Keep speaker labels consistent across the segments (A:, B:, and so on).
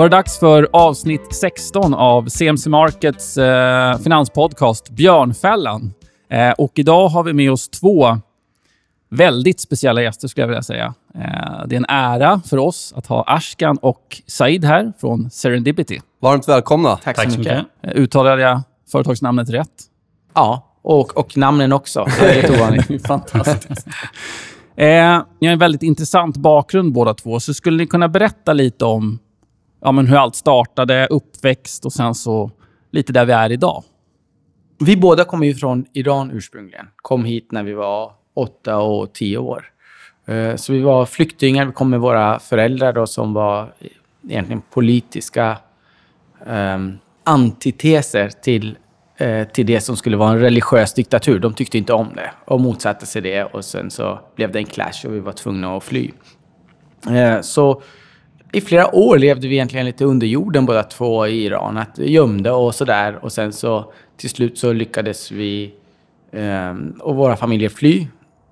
A: Är det dags för avsnitt 16 av CMC Markets eh, finanspodcast Björnfällan. Eh, och idag har vi med oss två väldigt speciella gäster skulle jag vilja säga. Eh, det är en ära för oss att ha Ashkan och Said här från Serendipity.
B: Varmt välkomna.
C: Tack, Tack så mycket. mycket.
A: Eh, uttalade jag företagsnamnet rätt?
C: Ja, och, och namnen också. Det är ovanligt.
A: Fantastiskt. Eh, ni har en väldigt intressant bakgrund båda två. Så skulle ni kunna berätta lite om ja, men hur allt startade, uppväxt och sen så lite där vi är idag?
C: Vi båda kommer ju från Iran ursprungligen. Kom hit när vi var åtta och tio år. Eh, så vi var flyktingar. Vi kom med våra föräldrar då, som var egentligen politiska um, antiteser till, uh, till det som skulle vara en religiös diktatur. De tyckte inte om det och motsatte sig det. Och sen så blev det en clash och vi var tvungna att fly. Uh, så i flera år levde vi egentligen lite under jorden båda två i Iran. Att gömde och sådär. Och sen så till slut så lyckades vi um, och våra familjer fly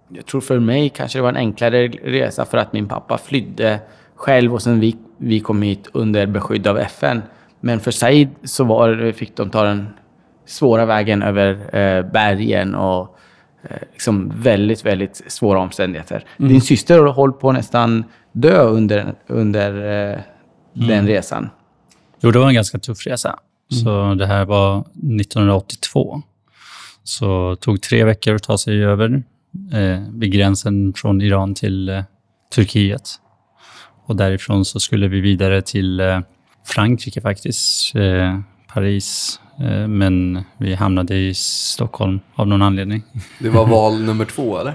C: jag tror för mig kanske det var en enklare resa för att min pappa flydde själv och sen vi, vi kom hit under beskydd av FN. Men för Said så var, fick de ta den svåra vägen över eh, bergen och eh, liksom väldigt, väldigt svåra omständigheter. Mm. Din syster har hållit på nästan dö under, under eh, den mm. resan.
D: Jo, det var en ganska tuff resa. Mm. Så det här var 1982. Så det tog tre veckor att ta sig över eh, vid gränsen från Iran till eh, Turkiet. Och därifrån så skulle vi vidare till eh, Frankrike faktiskt, eh, Paris. Eh, men vi hamnade i Stockholm av någon anledning.
B: Det var val nummer två, eller?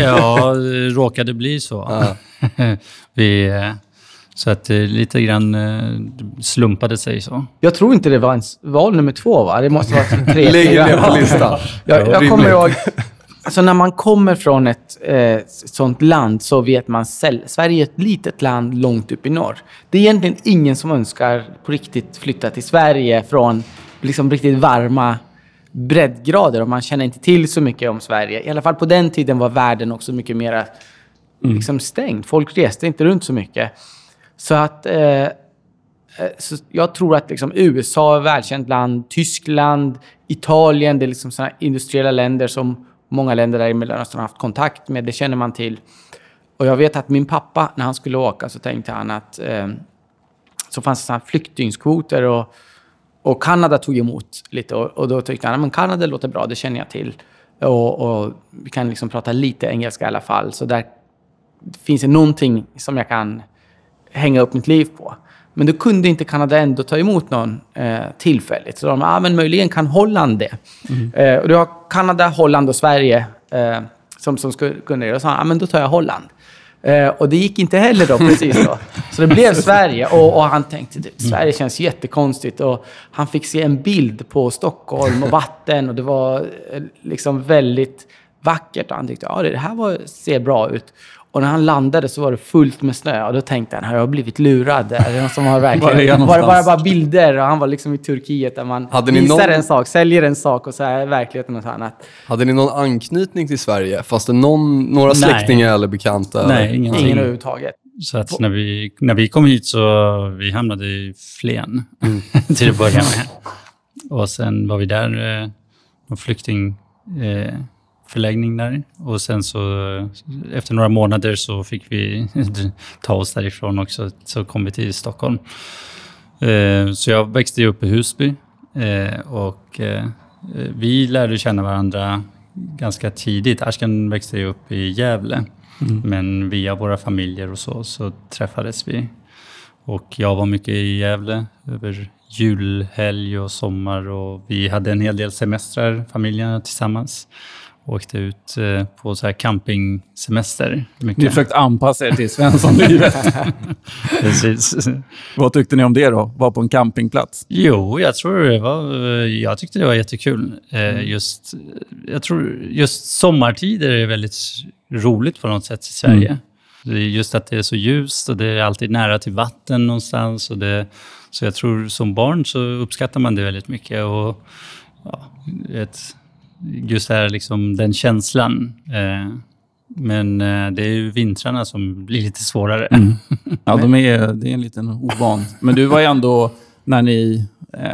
D: ja, det råkade bli så. Ah. vi, eh, så att det lite grann slumpade sig så.
C: Jag tror inte det var ens val nummer två, va? Det måste vara tre,
B: Lägg ner på listan.
C: jag, jag kommer ihåg Alltså när man kommer från ett eh, sånt land så vet man själv. Sverige är ett litet land långt upp i norr. Det är egentligen ingen som önskar på riktigt flytta till Sverige från liksom riktigt varma breddgrader och man känner inte till så mycket om Sverige. I alla fall på den tiden var världen också mycket mer mm. liksom stängd. Folk reste inte runt så mycket. Så att eh, eh så jag tror att liksom USA är ett välkänt land, Tyskland, Italien, det är liksom sådana industriella länder som många länder där i Mellanöstern har haft kontakt med. Det känner man till. Och jag vet att min pappa, när han skulle åka, så tänkte han att eh, så fanns det flyktingskvoter och, och Kanada tog emot lite. Och, och då tyckte han att Kanada låter bra, det känner jag till. Och, och, vi kan liksom prata lite engelska i alla fall. Så där finns det någonting som jag kan hänga upp mitt liv på. Men då kunde inte Kanada ändå ta emot någon eh, tillfälligt. Så de ah, men möjligen kan Holland det. Mm. Eh, och du har Kanada, Holland och Sverige eh, som, som skulle kunna det. Och sa ah, men då tar jag Holland. Eh, och det gick inte heller då precis då. Så det blev Sverige. Och, och han tänkte mm. Sverige känns jättekonstigt. Och han fick se en bild på Stockholm och vatten. Och det var eh, liksom väldigt vackert. Och han tyckte att ah, det här var, ser bra ut. Och när han landade så var det fullt med snö och då tänkte han, har jag blivit lurad? Är det någon som har verkligen... var det bara, bara bilder? Och han var liksom i Turkiet där man Hade visar någon... en sak, säljer en sak och så är verkligheten något annat.
B: Hade ni någon anknytning till Sverige? Fanns det någon, några släktingar eller bekanta?
D: Nej,
C: ingen, ingen överhuvudtaget.
D: Så att när vi, när vi kom hit så vi hamnade i Flen mm. till att börja med. Och sen var vi där, eh, flykting... Eh, förläggning där. Och sen så efter några månader så fick vi ta oss därifrån också. Så kom vi till Stockholm. Eh, så jag växte upp i Husby eh, och eh, vi lärde känna varandra ganska tidigt. Ashkan växte upp i Gävle. Mm. Men via våra familjer och så, så träffades vi. Och jag var mycket i Gävle över julhelg och sommar och vi hade en hel del semestrar, familjerna tillsammans åkte ut eh, på så här campingsemester.
A: Mycket. Ni försökt anpassa er till Svenssonlivet.
D: Precis.
A: Vad tyckte ni om det då? Var på en campingplats?
D: Jo, jag tror det var... Jag tyckte det var jättekul. Eh, mm. Just, jag tror just sommartider är väldigt roligt på något sätt i Sverige. Mm. Det är just att det är så ljust och det är alltid nära till vatten någonstans. Och det, så jag tror som barn så uppskattar man det väldigt mycket. Och, ja, ett, just här, liksom, den känslan. Eh, Men eh, det är ju vintrarna som blir lite svårare.
A: Mm. Ja, de är, det är en liten ovan. Men du var ju ändå, när ni eh,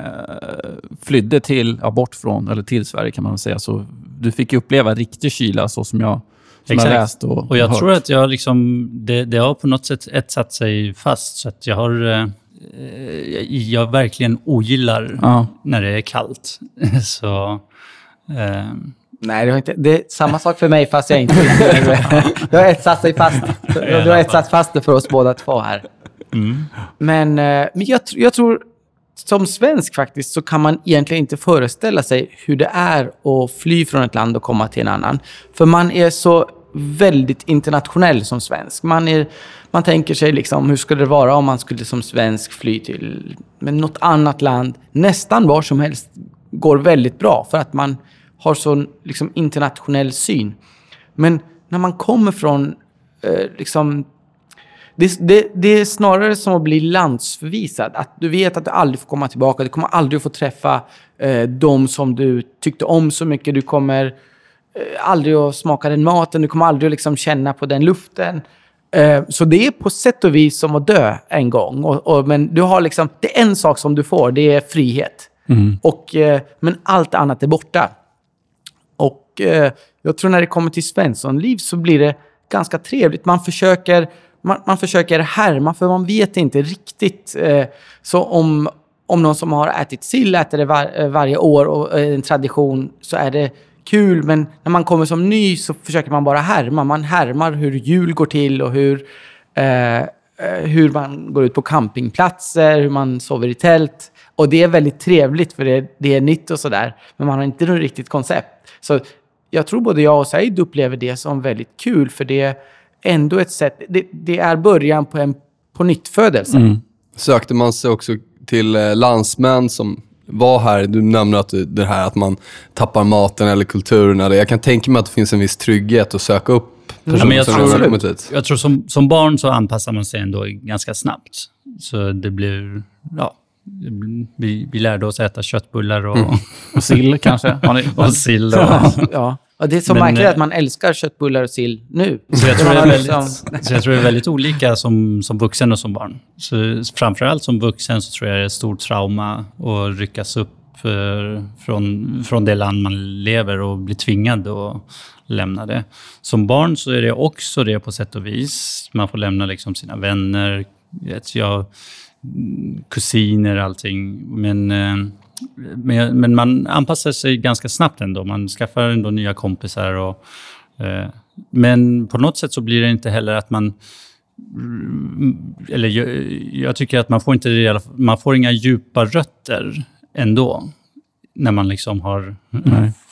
A: flydde till, ja, bort från, eller till Sverige kan man väl säga, så du fick uppleva riktig kyla så som jag, som jag
D: Exakt.
A: läst och,
D: Och jag
A: hört.
D: tror att jag liksom, det, det har på något sätt etsat sig fast. Så att jag har... Eh, jag verkligen ogillar
A: Ja.
D: när det är kallt. så... Eh,
C: Nej, det, har inte, det är samma sak för mig fast jag inte Det har etsat sig fast. Det har etsat fast det för oss båda två här.
D: mm.
C: Men, eh, men jag, jag tror, som svensk faktiskt, så kan man egentligen inte föreställa sig hur det är att fly från ett land och komma till en annan. För man är så väldigt internationell som svensk. Man, är, man tänker sig liksom, hur skulle det vara om man skulle som svensk fly till men något annat land, nästan var som helst, går väldigt bra för att man har sån liksom, internationell syn. Men när man kommer från eh, liksom, det, det, det är snarare som att bli landsförvisad. Att du vet att du aldrig får komma tillbaka. Du kommer aldrig få träffa eh, de som du tyckte om så mycket. Du kommer eh, aldrig att smaka den maten. Du kommer aldrig att liksom känna på den luften. Eh, så det är på sätt och vis som att dö en gång. Och, och, men du har liksom, det är en sak som du får, det är frihet. Och, eh, men allt annat är borta. Och eh, jag tror när det kommer till Svenssonliv så blir det ganska trevligt. Man försöker, man, man försöker härma, för man vet inte riktigt. Eh, så om, om någon som har ätit sill äter det var, eh, varje år och är en tradition så är det kul. Men när man kommer som ny så försöker man bara härma. Man härmar hur jul går till och hur, eh, eh, hur man går ut på campingplatser, hur man sover i tält. Och det är väldigt trevligt för det, det är nytt och sådär. Men man har inte något riktigt koncept. Så jag tror både jag och Said upplever det som väldigt kul för det är ändå ett sätt, det, det är början på en på nytt födelse.
B: Sökte man sig också till eh, landsmän som var här? Du nämnde att det här att man tappar maten eller kulturen. Eller jag kan tänka mig att det finns en viss trygghet att söka upp personer
D: Ja, men jag
B: som
D: tror-
B: har kommit hit.
D: Jag tror som, som barn så anpassar man sig ändå ganska snabbt. Så det blir, ja, vi, vi lärde oss äta köttbullar och,
A: Och sill kanske?
D: Och sill. Och,
C: Ja. Och det är så
D: Men,
C: märkligt
D: eh,
C: att man älskar köttbullar och sill nu.
D: Så jag, tror det är väldigt,
C: liksom-
D: så jag tror det är väldigt olika som, som vuxen och som barn. Så framförallt som vuxen så tror jag det är ett stort trauma att ryckas upp eh, från, från det land man lever och bli tvingad att lämna det. Som barn så är det också det på sätt och vis. Man får lämna liksom sina vänner, vet jag, kusiner, allting. Men, eh, men, men man anpassar sig ganska snabbt ändå. Man skaffar ändå nya kompisar. Och, eh, men på något sätt så blir det inte heller att man... mm, Eller jag, jag tycker att man får, inte, man får inga djupa rötter ändå. När man liksom har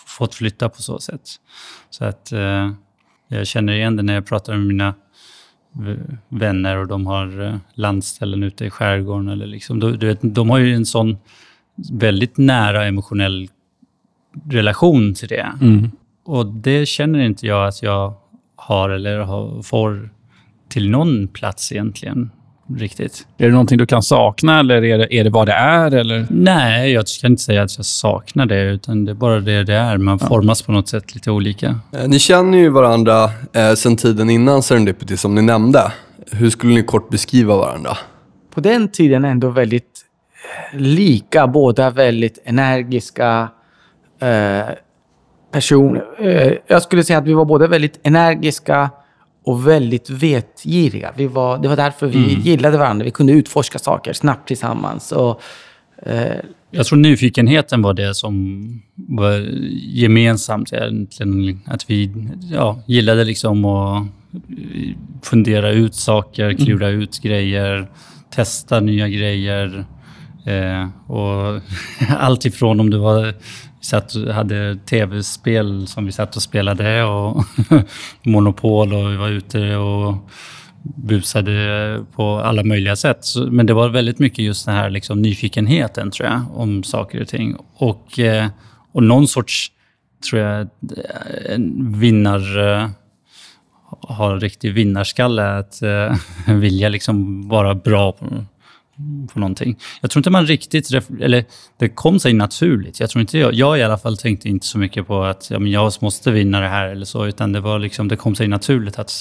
D: fått flytta på så sätt. Så att eh, jag känner igen det när jag pratar med mina vänner och de har eh, landställen ute i skärgården. Eller liksom, du, du vet, de har ju en sån väldigt nära emotionell relation till det.
A: Mm.
D: Och det känner inte jag att jag har eller har, får till någon plats egentligen. Riktigt.
A: Är det någonting du kan sakna eller är det, är det vad det är? Eller?
D: Nej, jag kan inte säga att jag saknar det, utan det är bara det det är. Man formas på något sätt lite olika.
B: Eh, Ni känner ju varandra eh, sen tiden innan Serendipity som ni nämnde. Hur skulle ni kort beskriva varandra?
C: på den tiden ändå väldigt eh, lika. Båda väldigt energiska eh, personer. Eh, jag skulle säga att vi var båda väldigt energiska och väldigt vetgiriga. Vi var, det var därför vi gillade varandra. Vi kunde utforska saker snabbt tillsammans. Och, eh,
D: Jag tror nyfikenheten var det som var gemensamt egentligen. Att vi ja, gillade liksom att fundera ut saker, klura ut grejer, testa nya grejer. Eh, och allt ifrån om det var satt, och hade tv-spel som vi satt och spelade och Monopol och vi var ute och busade på alla möjliga sätt. Så, men det var väldigt mycket just den här liksom nyfikenheten, tror jag, om saker och ting. Och, eh, och någon sorts, tror jag, en vinnar... Eh, en riktig vinnarskalle, att eh, vilja liksom vara bra på, på någonting. Jag tror inte man riktigt... Eller det kom sig naturligt. Jag tror inte jag, jag i alla fall tänkte inte så mycket på att ja, men jag måste vinna det här eller så, utan det var liksom, det kom sig naturligt att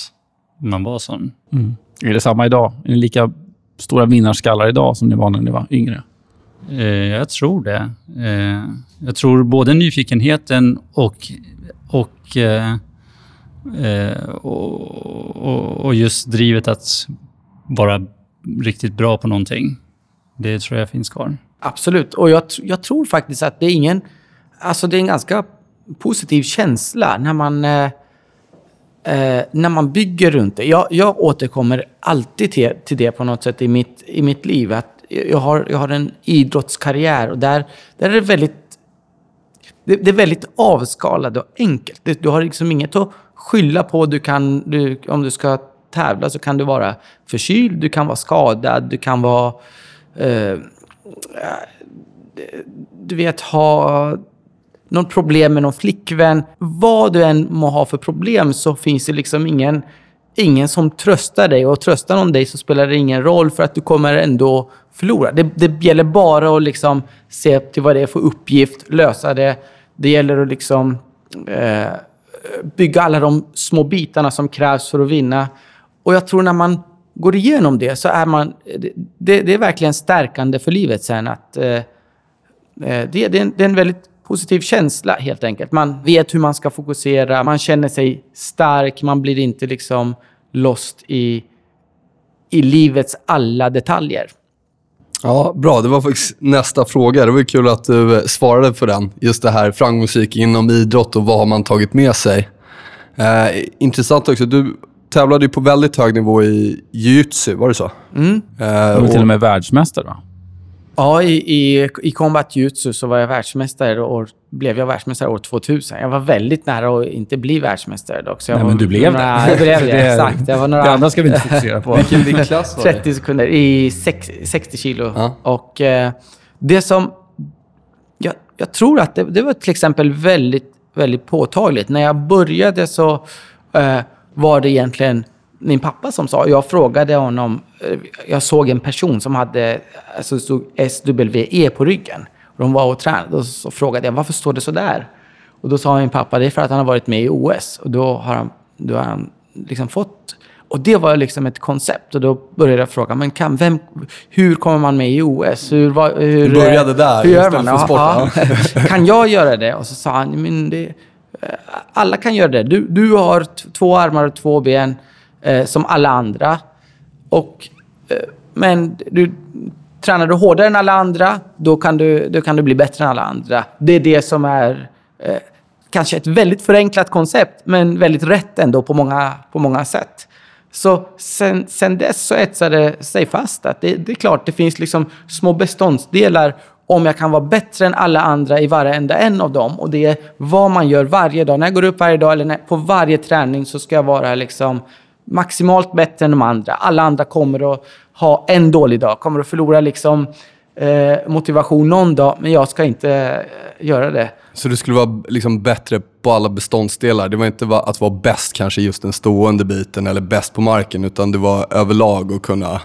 D: man var sån.
A: Är det samma idag? Är ni lika stora vinnarskallar idag som ni var när ni var yngre?
D: Eh, jag tror det. Eh, jag tror både nyfikenheten och, och, eh, eh, och, och, och just drivet att vara riktigt bra på någonting. Det tror jag finns kvar.
C: Absolut. Och jag, jag tror faktiskt att det är ingen... Alltså det är en ganska positiv känsla när man, eh, eh när man bygger runt det. Jag, jag återkommer alltid till, till det på något sätt i mitt, i mitt liv. Att jag, har, jag har en idrottskarriär och där, där är det väldigt... Det, det är väldigt avskalat och enkelt. Du, du har liksom inget att skylla på. Du kan, du, om du ska tävla så kan du vara förkyld, du kan vara skadad, du kan vara... Eh, du vet, ha något problem med någon flickvän. Vad du än må ha för problem så finns det liksom ingen, ingen som tröstar dig. Och tröstar någon dig så spelar det ingen roll för att du kommer ändå förlora. Det, det gäller bara att liksom se till vad det är för uppgift, lösa det. Det gäller att liksom eh, bygga alla de små bitarna som krävs för att vinna. Och jag tror när man går igenom det så är man... Det, det är verkligen stärkande för livet sen att... Eh, eh, det, det, är en, det är en väldigt positiv känsla helt enkelt. Man vet hur man ska fokusera, man känner sig stark, man blir inte liksom lost i, i livets alla detaljer.
B: Ja, bra. Det var faktiskt nästa fråga. Det var kul att du eh, svarade på den. Just det här framgångsrik inom idrott och vad har man tagit med sig? Eh, intressant också. Du tävlade ju på väldigt hög nivå i jiu-jitsu, var det så?
C: Mm.
A: Du
B: Eh,
A: är
B: och,
A: till och med världsmästare, va?
C: Ja, i, i, i combat jutsu så var jag världsmästare och blev jag världsmästare år 2000. Jag var väldigt nära att inte bli världsmästare dock. Så jag
A: Nej,
C: var
A: men du blev det.
C: några, Jag blev det,
A: Det-
C: exakt. Jag var några,
A: Det andra ska vi inte fokusera på.
B: vilken viktklass var det?
C: 30 sekunder i sex, 60 kilo.
B: Ja.
C: Och eh, det som... Jag, jag tror att det, det var till exempel väldigt, väldigt påtagligt. När jag började så eh, var det egentligen min pappa som sa. Jag frågade honom. Eh, jag såg en person som hade alltså, stod SWE på ryggen. De var och tränade. Och så frågade jag varför står det så där? Och då sa min pappa det är för att han har varit med i OS. Och då har han, då har han liksom fått... Och det var liksom ett koncept. Och då började jag fråga, men kan, vem, hur kommer man med i OS? Hur, hur,
B: Du började där
C: hur gör man?
B: för
C: Ja, ja. kan jag göra det? Och så sa han, men det, eh, Eh, alla kan göra det. Du, du har t- två armar och två ben eh, som alla andra. Och, eh, men du, tränar du hårdare än alla andra, då kan du, då kan du bli bättre än alla andra. Det är det som är eh, kanske ett väldigt förenklat koncept, men väldigt rätt ändå på många, på många sätt. Så sen, sen dess så etsade det sig fast att det, det är klart, det finns liksom små beståndsdelar om jag kan vara bättre än alla andra i varenda en av dem. Och det är vad man gör varje dag. När jag går upp varje dag eller när, på varje träning så ska jag vara liksom maximalt bättre än de andra. Alla andra kommer att ha en dålig dag, kommer att förlora liksom, eh, motivation någon dag, men jag ska inte eh, göra det.
B: Så du skulle vara liksom bättre på alla beståndsdelar. Det var inte va- att vara bäst kanske just den stående biten eller bäst på marken, utan det var överlag att kunna...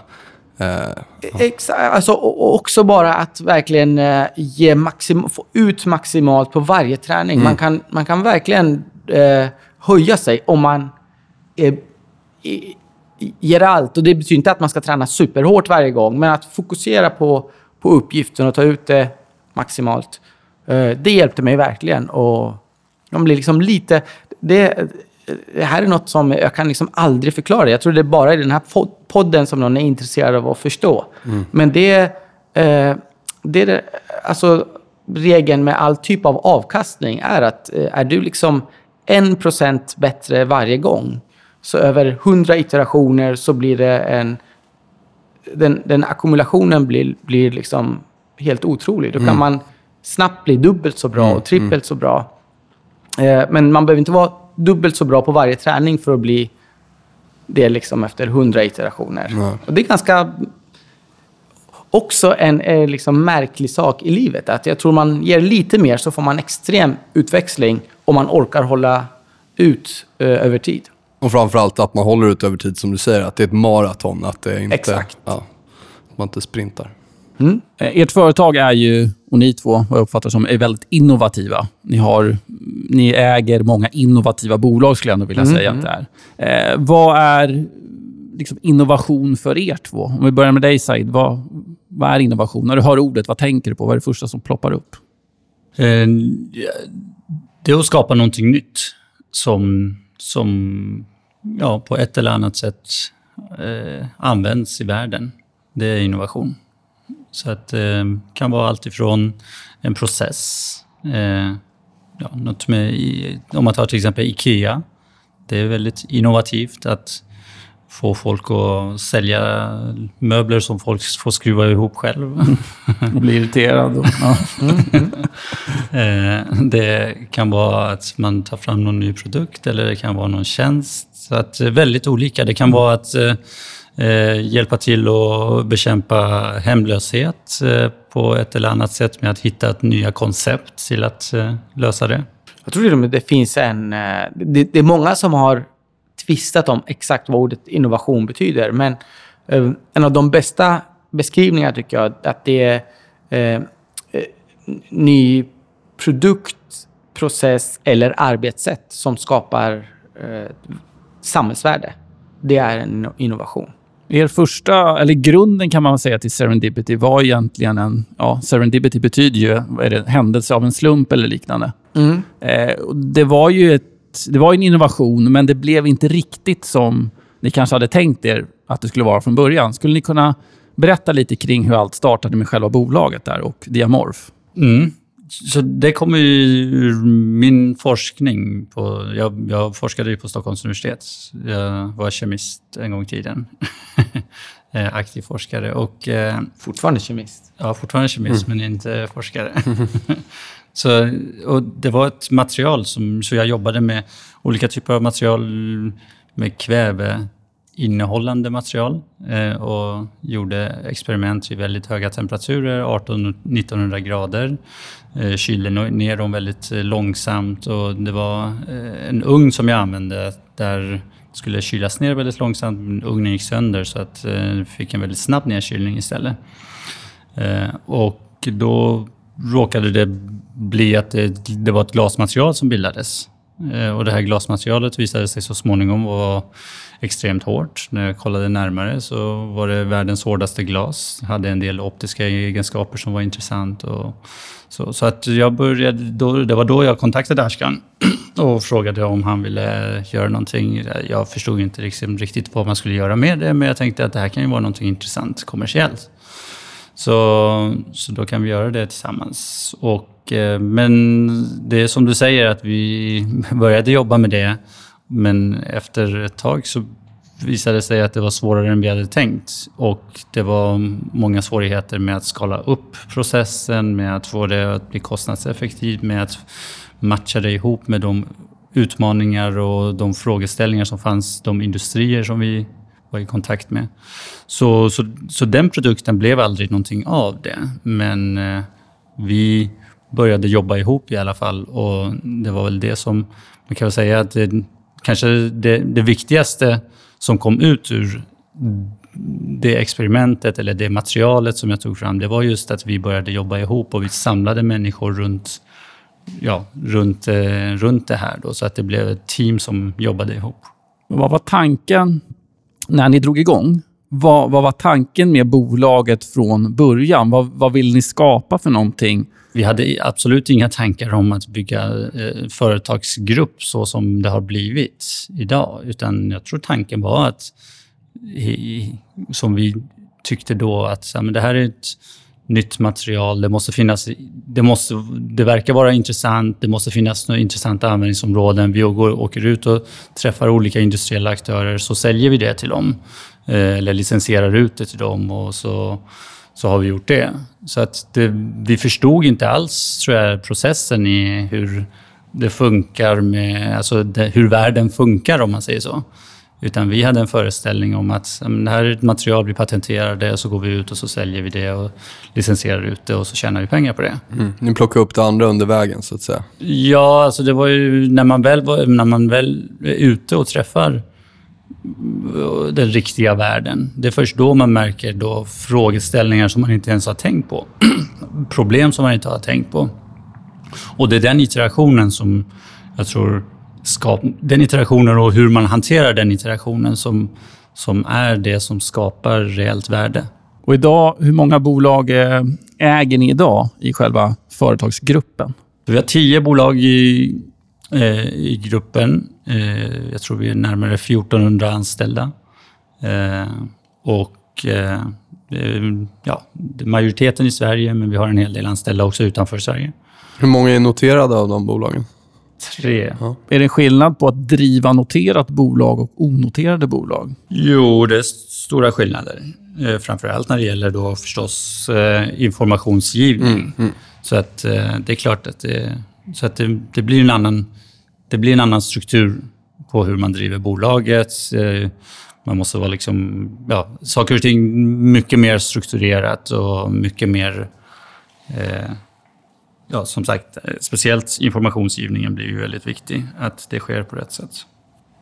B: Eh,
C: Exakt. Alltså, och också bara att verkligen eh, ge maxim- få ut maximalt på varje träning. Man, kan, man kan verkligen eh, höja sig om man eh, ger allt. Och det betyder inte att man ska träna superhårt varje gång, men att fokusera på, på uppgiften och ta ut det maximalt. Eh, det hjälpte mig verkligen. Och de blir liksom lite... Det, det här är något som jag kan liksom aldrig förklara. Jag tror det är bara i den här pod- podden som någon är intresserad av att förstå. Men det, eh, det är alltså regeln med all typ av avkastning är att eh, är du liksom en procent bättre varje gång, så över 100 iterationer så blir det en... Den, den ackumulationen blir, blir liksom helt otrolig. Då kan man snabbt bli dubbelt så bra och trippelt så bra. Eh, men man behöver inte vara dubbelt så bra på varje träning för att bli det liksom efter 100 iterationer.
B: Nej.
C: Och det är ganska också en eh, liksom märklig sak i livet. Att jag tror man ger lite mer så får man extrem utväxling om man orkar hålla ut eh, över tid.
B: och framförallt att man håller ut över tid, som du säger. Att det är ett maraton. Att det inte,
C: Exakt.
B: Ja, man inte sprintar.
A: Eh, Ert företag är ju, och ni två, vad jag uppfattar som, är väldigt innovativa. Ni, har, ni äger många innovativa bolag, skulle jag ändå vilja säga att det är. Eh, vad är liksom, innovation för er två? Om vi börjar med dig, Said. Vad, vad är innovation? När du hör ordet, vad tänker du på? Vad är det första som ploppar upp?
D: Eh, Det är att skapa någonting nytt som, som ja, på ett eller annat sätt eh, används i världen. Det är innovation. Så att eh, kan vara allt ifrån en process, eh, ja, något med, om man tar till exempel IKEA. Det är väldigt innovativt att få folk att sälja möbler som folk får skruva ihop själv.
A: Och blir irriterad? Och, ja.
D: Eh, Det kan vara att man tar fram någon ny produkt eller det kan vara någon tjänst. Så att, eh, väldigt olika. Det kan vara att eh, hjälpa till att bekämpa hemlöshet eh, på ett eller annat sätt med att hitta ett nya koncept till att eh, lösa det.
C: Jag tror till och med det finns en... Eh, det, det är många som har tvistat om exakt vad ordet innovation betyder. Men eh, en av de bästa beskrivningarna tycker jag att det är eh, eh, ny produkt, process eller arbetssätt som skapar eh, samhällsvärde. Det är en innovation.
A: Er första, eller grunden kan man säga till Serendipity var egentligen en... Ja, Serendipity betyder ju är det, händelse av en slump eller liknande. Eh, och det var ju ett, det var en innovation, men det blev inte riktigt som ni kanske hade tänkt er att det skulle vara från början. Skulle ni kunna berätta lite kring hur allt startade med själva bolaget där och Diamorph?
D: Mm. Så det kommer ju ur min forskning. På, jag, jag forskade ju på Stockholms universitet. Jag var kemist en gång i tiden. Eh, Aktiv forskare och eh,
C: Fortfarande kemist.
D: ja, fortfarande kemist men inte forskare. så, och det var ett material som, så jag jobbade med olika typer av material med innehållande material eh, och gjorde experiment i väldigt höga temperaturer, 1800-1900 grader. Eh, kylde ner dem väldigt eh, långsamt och det var eh, en ugn som jag använde där det skulle kylas ner väldigt långsamt. men Ugnen gick sönder så att eh, vi fick en väldigt snabb nedkylning istället. Eh, och då råkade det bli att det, det var ett glasmaterial som bildades. Eh, och det här glasmaterialet visade sig så småningom vara extremt hårt. När jag kollade närmare så var det världens hårdaste glas. Hade en del optiska egenskaper som var intressant. Och så, så att jag började, då, det var då jag kontaktade Ashkan och frågade om han ville göra någonting. Jag förstod inte liksom riktigt vad man skulle göra med det, men jag tänkte att det här kan ju vara någonting intressant kommersiellt. Så, så då kan vi göra det tillsammans. Och, eh, men det är som du säger att vi började jobba med det. Men efter ett tag så visade det sig att det var svårare än vi hade tänkt. Och det var många svårigheter med att skala upp processen, med att få det att bli kostnadseffektivt, med att matcha det ihop med de utmaningar och de frågeställningar som fanns, de industrier som vi var i kontakt med. Så, så, så den produkten blev aldrig någonting av det. Men eh, vi började jobba ihop i alla fall och det var väl det som, man kan väl säga att det, kanske det, det viktigaste som kom ut ur det experimentet eller det materialet som jag tog fram, det var just att vi började jobba ihop och vi samlade människor runt, ja, runt, eh, runt det här. Då, så att det blev ett team som jobbade ihop.
A: Vad var tanken när ni drog igång? Vad, vad var tanken med bolaget från början? Vad, vad vill ni skapa för någonting?
D: Vi hade absolut inga tankar om att bygga eh, företagsgrupp så som det har blivit idag. Utan jag tror tanken var att, i, som vi tyckte då, att men det här är ett nytt material. Det måste finnas, det, måste, det verkar vara intressant. Det måste finnas några intressanta användningsområden. Vi går, åker ut och träffar olika industriella aktörer, så säljer vi det till dem. Eh, eller licensierar ut det till dem och så, så har vi gjort det. Så att det, vi förstod inte alls, tror jag, processen i hur det funkar med, alltså det, hur världen funkar om man säger så. Utan vi hade en föreställning om att men det här är ett material, vi patenterar det och så går vi ut och så säljer vi det och licensierar ut det och så tjänar vi pengar på det.
B: Mm. Ni plockar upp det andra under vägen, så att säga.
D: Ja, alltså det var ju när man väl, var, när man väl är ute och träffar den riktiga världen. Det är först då man märker då frågeställningar som man inte ens har tänkt på. Problem som man inte har tänkt på. Och det är den iterationen som jag tror skap, den iterationen och hur man hanterar den iterationen som, som är det som skapar reellt värde.
A: Och idag, hur många bolag eh, äger ni idag i själva företagsgruppen?
D: Vi har tio bolag i, eh, i gruppen. Eh, jag tror vi är närmare 1400 anställda. Eh, och ja, majoriteten i Sverige, men vi har en hel del anställda också utanför Sverige.
B: Hur många är noterade av de bolagen?
D: Tre.
A: Ja. Är det en skillnad på att driva noterat bolag och onoterade bolag?
D: Jo, det är stora skillnader. Eh, framförallt när det gäller då förstås informationsgivning. Mm, mm. Så att det är klart att, det, så att det, det, blir en annan, det blir en annan struktur på hur man driver bolaget. Eh, man måste vara liksom, ja, saker och ting mycket mer strukturerat och mycket mer eh, ja, som sagt, speciellt informationsgivningen blir ju väldigt viktig. Att det sker på rätt sätt.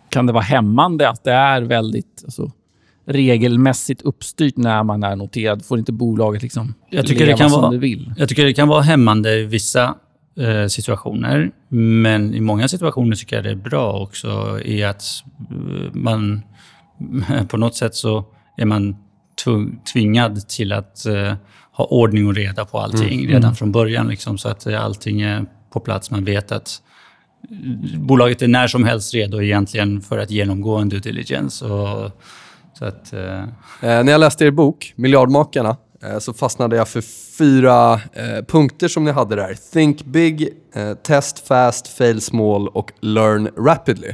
A: Kan det vara hämmande att det är väldigt alltså, regelmässigt uppstyrt när man är noterad? Får inte bolaget liksom
D: jag tycker leva det kan som vara, det vill? Jag tycker det kan vara hämmande i vissa situationer. Men i många situationer tycker jag det är bra också i att eh, man på något sätt så är man tvingad till att eh, ha ordning och reda på allting mm. redan mm. från början. Liksom, så att allting är på plats. Man vet att bolaget är när som helst redo egentligen för att genomgå en due diligence. Och, så att, eh...
B: Eh, när jag läste er bok, Miljardmakarna, eh, Eh, så fastnade jag för fyra eh, punkter som ni hade där. Think big, eh, test fast, fail small och learn rapidly.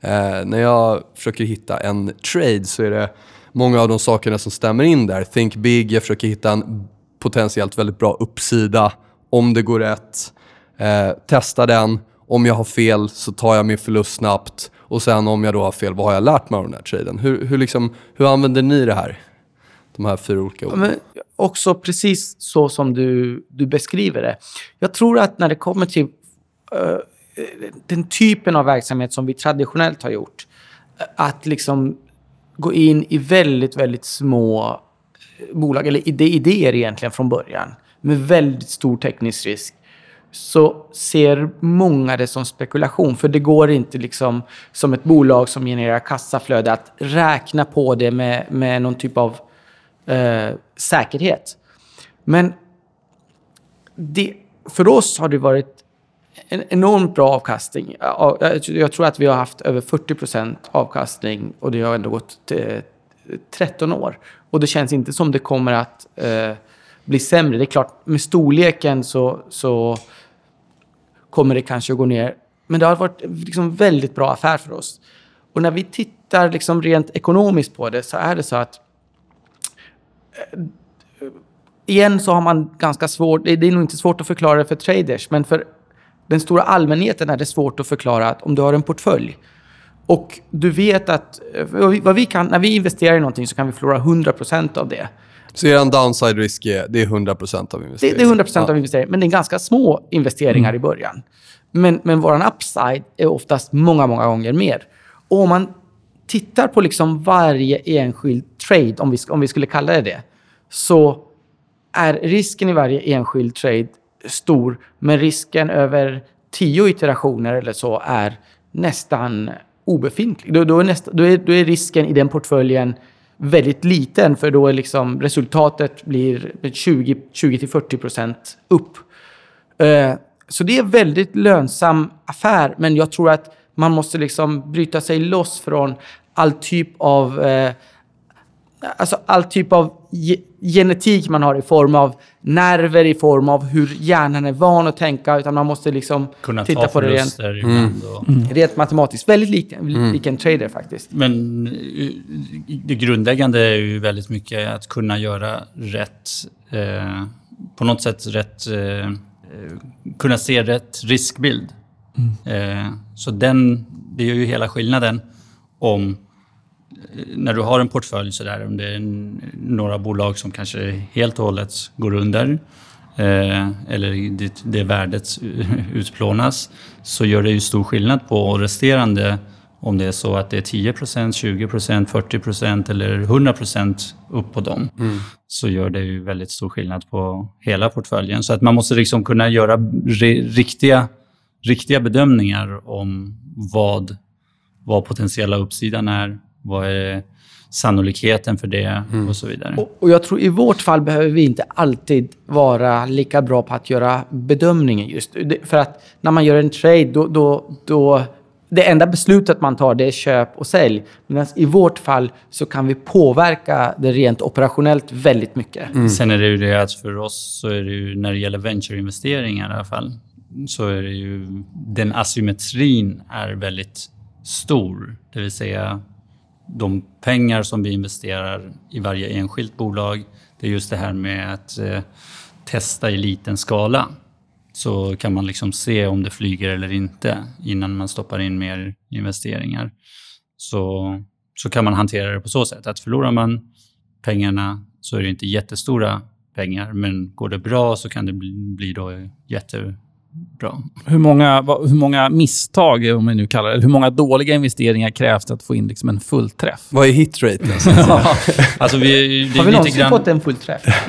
B: Eh, när jag försöker hitta en trade så är det många av de sakerna som stämmer in där. Think big, jag försöker hitta en potentiellt väldigt bra uppsida om det går rätt. Eh, testa den. Om jag har fel så tar jag min förlust snabbt. Och sen om jag då har fel, vad har jag lärt mig av den här traden? Hur, hur, liksom, hur använder ni det här? De här fyra olika orden. Men
C: också precis så som du, du beskriver det. Jag tror att när det kommer till uh, den typen av verksamhet som vi traditionellt har gjort, att liksom gå in i väldigt, väldigt små bolag, eller idéer egentligen från början, med väldigt stor teknisk risk, så ser många det som spekulation. För det går inte liksom som ett bolag som genererar kassaflöde att räkna på det med, med någon typ av eh, säkerhet. Men det, för oss har det varit en enormt bra avkastning. Jag tror att vi har haft över 40 procent avkastning och det har ändå gått eh, 13 år. Och det känns inte som det kommer att eh, bli sämre. Det är klart, med storleken så, så kommer det kanske att gå ner. Men det har varit liksom väldigt bra affär för oss. Och när vi tittar liksom rent ekonomiskt på det så är det så att igen så har man ganska svårt, det är nog inte svårt att förklara det för traders, men för den stora allmänheten är det svårt att förklara att om du har en portfölj och du vet att vad vi kan, när vi investerar i någonting så kan vi förlora 100% av det.
B: Så er downside risk är, det är 100% av investeringen?
C: Det, det är 100% ja. av investeringen, men det är ganska små investeringar mm. i början. Men, men vår upside är oftast många, många gånger mer. Och om man tittar på liksom varje enskild trade, om vi, om vi skulle kalla det det, så är risken i varje enskild trade stor, men risken över tio iterationer eller så är nästan obefintlig. Då, då, är nästa, då, är, då är risken i den portföljen väldigt liten, för då är liksom resultatet blir 20-40 procent upp. Uh, så det är en väldigt lönsam affär, men jag tror att man måste liksom bryta sig loss från all typ av uh, alltså all typ av ge genetik man har i form av nerver, i form av hur hjärnan är van att tänka. Utan man måste liksom
D: Kunna
C: titta på det rent,
D: mm.
C: mm. rent matematiskt. Väldigt lik, mm. lik en trader faktiskt.
D: Men eh, det grundläggande är ju väldigt mycket att kunna göra rätt, eh, på något sätt rätt, eh, kunna se rätt riskbild. Mm. Eh, så den, det gör ju hela skillnaden om när du har en portfölj sådär, om det är några bolag som kanske helt och hållet går under eh, eller det, det värdet utplånas, så gör det ju stor skillnad på resterande om det är så att det är 10% 20% 40% eller 100% upp på dem, mm. så gör det ju väldigt stor skillnad på hela portföljen. Så att man måste liksom kunna göra riktiga, riktiga bedömningar om vad, vad potentiella uppsidan är, vad är sannolikheten för det mm. och så vidare.
C: Och, och, jag tror i vårt fall behöver vi inte alltid vara lika bra på att göra bedömningen just. För att när man gör en trade, då, då, då det enda beslutet man tar det är köp och sälj. Medan i vårt fall så kan vi påverka det rent operationellt väldigt mycket.
D: Mm. Sen är det ju det att för oss, så är det ju, när det gäller ventureinvesteringar i alla fall, så är det ju den asymmetrin är väldigt stor. Det vill säga de pengar som vi investerar i varje enskilt bolag, det är just det här med att eh, testa i liten skala. Så kan man liksom se om det flyger eller inte innan man stoppar in mer investeringar. Så, så kan man hantera det på så sätt att förlorar man pengarna så är det inte jättestora pengar, men går det bra så kan det bli, bli då jätte, bra.
A: Hur många, hur många misstag, om vi nu kallar det, hur många dåliga investeringar krävs det att få in liksom en fullträff?
B: Vad är hitrate?
C: alltså vi, Har vi någonsin grann... fått en fullträff?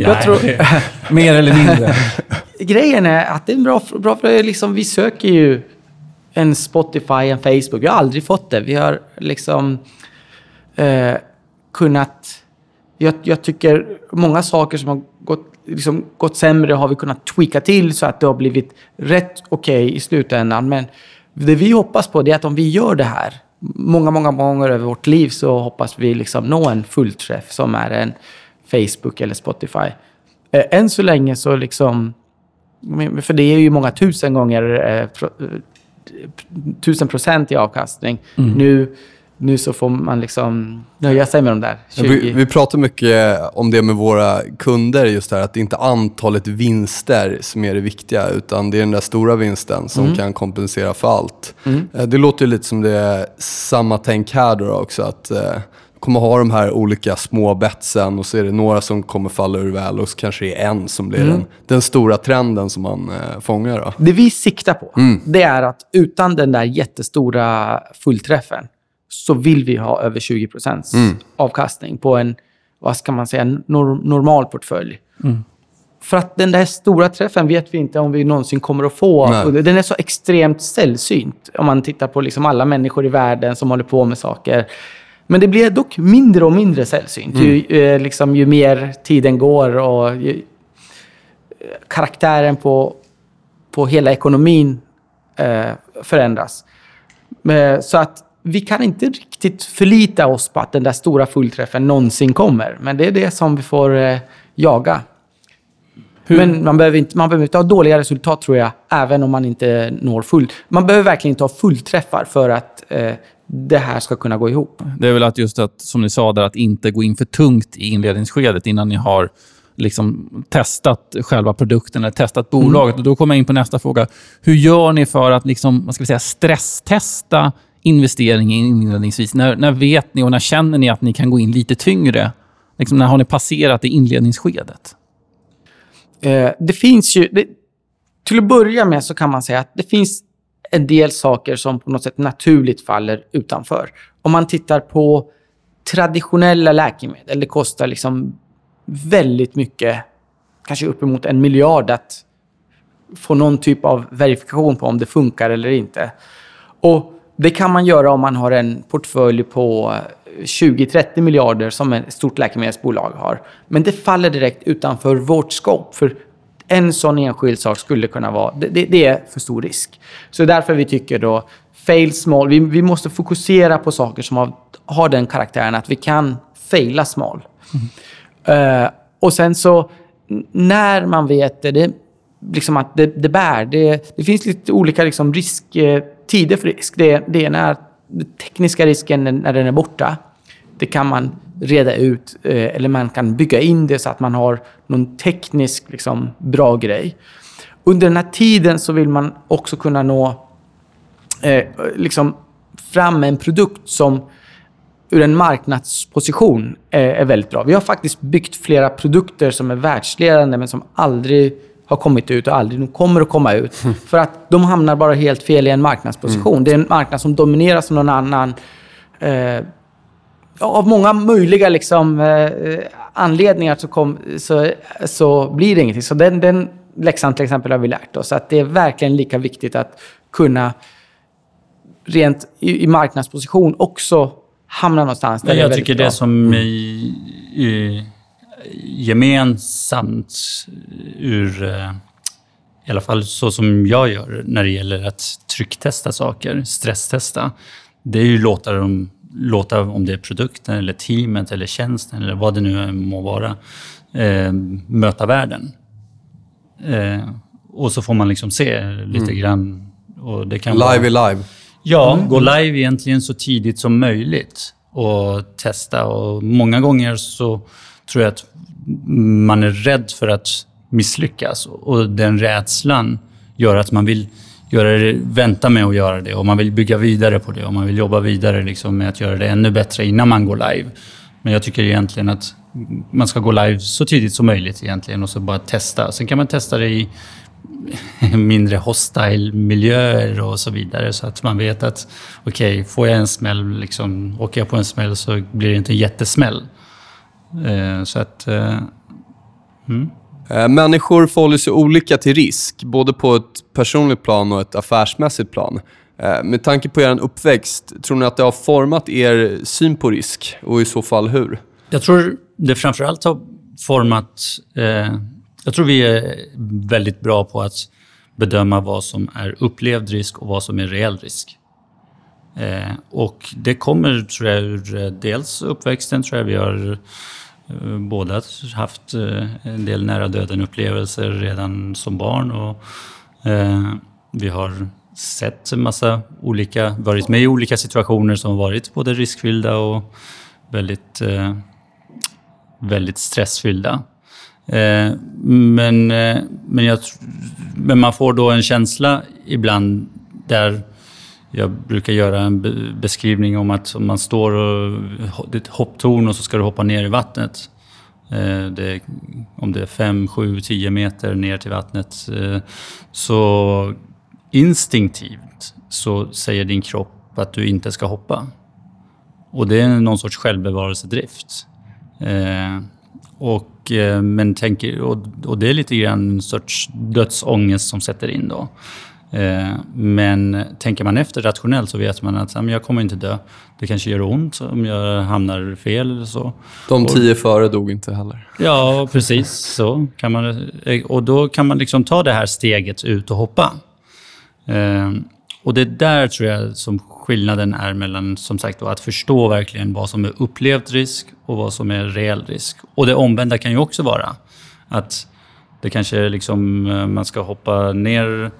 A: Jag tror... Mer eller mindre.
C: Grejen är att det är en bra, bra liksom, vi söker ju en Spotify, en Facebook. Vi har aldrig fått det. Vi har liksom eh, kunnat... Jag, jag tycker många saker som har gått liksom gått sämre har vi kunnat tweaka till så att det har blivit rätt okej okay i slutändan. Men det vi hoppas på är att om vi gör det här många, många gånger över vårt liv så hoppas vi liksom nå en fullträff som är en Facebook eller Spotify. Eh, än så länge så liksom... För det är ju många tusen gånger eh, tusen procent i avkastning. Mm. Nu nu så får man liksom nöja sig med de där 20.
B: Vi, vi pratar mycket om det med våra kunder, just det här att det inte är antalet vinster som är det viktiga, utan det är den där stora vinsten som mm. kan kompensera för allt. Mm. Eh, det låter lite som det är samma tänk här då också, att eh, kommer ha de här olika små betsen och så är det några som kommer falla ur väl och så kanske det är en som blir mm. den, den, stora trenden som man eh, fångar. Då.
C: Det vi siktar på, mm. det är att utan den där jättestora fullträffen så vill vi ha över 20 procents mm. avkastning på en, vad ska man säga, nor normal portfölj. Mm. För att den där stora träffen vet vi inte om vi någonsin kommer att få. Den är så extremt sällsynt om man tittar på liksom alla människor i världen som håller på med saker. Men det blir dock mindre och mindre sällsynt mm. ju, eh, liksom, ju mer tiden går och ju, karaktären på, på hela ekonomin eh, förändras. Men, så att vi kan inte riktigt förlita oss på att den där stora fullträffen någonsin kommer. Men det är det som vi får eh, jaga. Hur? Men man behöver, inte, man behöver inte ha dåliga resultat, tror jag, även om man inte når full... Man behöver verkligen inte ha fullträffar för att eh, det här ska kunna gå ihop.
A: Det är väl att just att, som ni sa, där, att inte gå in för tungt i inledningsskedet innan ni har liksom testat själva produkten eller testat bolaget. Mm. Och då kommer jag in på nästa fråga. Hur gör ni för att liksom, vad ska vi säga, stresstesta investeringen inledningsvis? När, när vet ni och när känner ni att ni kan gå in lite tyngre? Liksom, när har ni passerat det inledningsskedet?
C: Eh, det finns ju... Det, till att börja med så kan man säga att det finns en del saker som på något sätt naturligt faller utanför. Om man tittar på traditionella läkemedel, det kostar liksom väldigt mycket, kanske uppemot en miljard att få någon typ av verifikation på om det funkar eller inte. Och det kan man göra om man har en portfölj på 20-30 miljarder som ett stort läkemedelsbolag har. Men det faller direkt utanför vårt scope. För en sån enskild sak skulle kunna vara... Det, det är för stor risk. Så därför vi tycker då fail small. Vi, vi måste fokusera på saker som har, har den karaktären att vi kan faila small. Mm. Uh, och sen så när man vet det, det liksom att det, det bär. Det, det finns lite olika liksom risk eh, tider för risk. Det, det är den tekniska risken när den är borta. Det kan man reda ut eh, eller man kan bygga in det så att man har någon teknisk liksom, bra grej. Under den här tiden så vill man också kunna nå eh, liksom, fram med en produkt som ur en marknadsposition är, är väldigt bra. Vi har faktiskt byggt flera produkter som är världsledande men som aldrig har kommit ut och aldrig kommer att komma ut. För att de hamnar bara helt fel i en marknadsposition. Det är en marknad som domineras av någon annan. Eh, av många möjliga liksom, eh, anledningar så, kom, så, så blir det ingenting. Så den, den läxan till exempel har vi lärt oss. Att det är verkligen lika viktigt att kunna rent i, i marknadsposition också hamna någonstans. Där
D: Men
C: det är
D: jag tycker
C: bra.
D: det som i, i, gemensamt ur, eh, i alla fall så som jag gör när det gäller att trycktesta saker, stresstesta, det är ju låta dem låta, om det är produkten, eller teamet, eller tjänsten, eller vad det nu må vara, eh, möta världen. Eh, och så får man liksom se lite grann. Och det kan vara,
B: Live är live.
D: Ja, gå live egentligen så tidigt som möjligt och testa. Och många gånger så tror jag att man är rädd för att misslyckas och den rädslan gör att man vill göra det, vänta med att göra det och man vill bygga vidare på det och man vill jobba vidare liksom med att göra det ännu bättre innan man går live. Men jag tycker egentligen att man ska gå live så tidigt som möjligt egentligen och så bara testa. Sen kan man testa det i mindre hostile miljöer och så vidare. Så att man vet att okej, okay, får jag en smäll, liksom, åker jag på en smäll så blir det inte en jättesmäll. Eh, så att... Eh, mm.
B: Eh, Människor förhåller sig olika till risk, både på ett personligt plan och ett affärsmässigt plan. Med tanke på er uppväxt, tror ni att det har format er syn på risk? Och i så fall hur?
D: Jag tror det framförallt har format... Eh, jag tror vi är väldigt bra på att bedöma vad som är upplevd risk och vad som är reell risk. Eh, och det kommer, tror jag, ur dels uppväxten. tror jag Vi har Eh, båda haft eh, en del nära döden-upplevelser redan som barn. Och, eh, vi har sett en massa olika, varit med i olika situationer som varit både riskfyllda och väldigt, väldigt stressfyllda. Men, men, jag, men man får då en känsla ibland där jag brukar göra en beskrivning om att om man står och det är ett hopptorn och så ska du hoppa ner i vattnet. Eh, det det, om det är 5, 7, 10 meter ner till vattnet. Eh, så instinktivt så säger din kropp att du inte ska hoppa. Och det är någon sorts självbevarelsedrift. Eh, och, men tänker, och, och det är lite grann en sorts dödsångest som sätter in då. Eh, men tänker man efter rationellt så vet man att jag kommer inte dö. Det kanske gör ont om jag hamnar fel eller så.
B: De tio före dog inte heller.
D: Ja, precis så. Kan man, eh, och då kan man liksom ta det här steget ut och hoppa. Eh, och det är där tror jag som skillnaden är mellan som sagt att förstå verkligen vad som är upplevd risk och vad som är reell risk. Och det omvända kan ju också vara att det kanske är liksom, man ska hoppa ner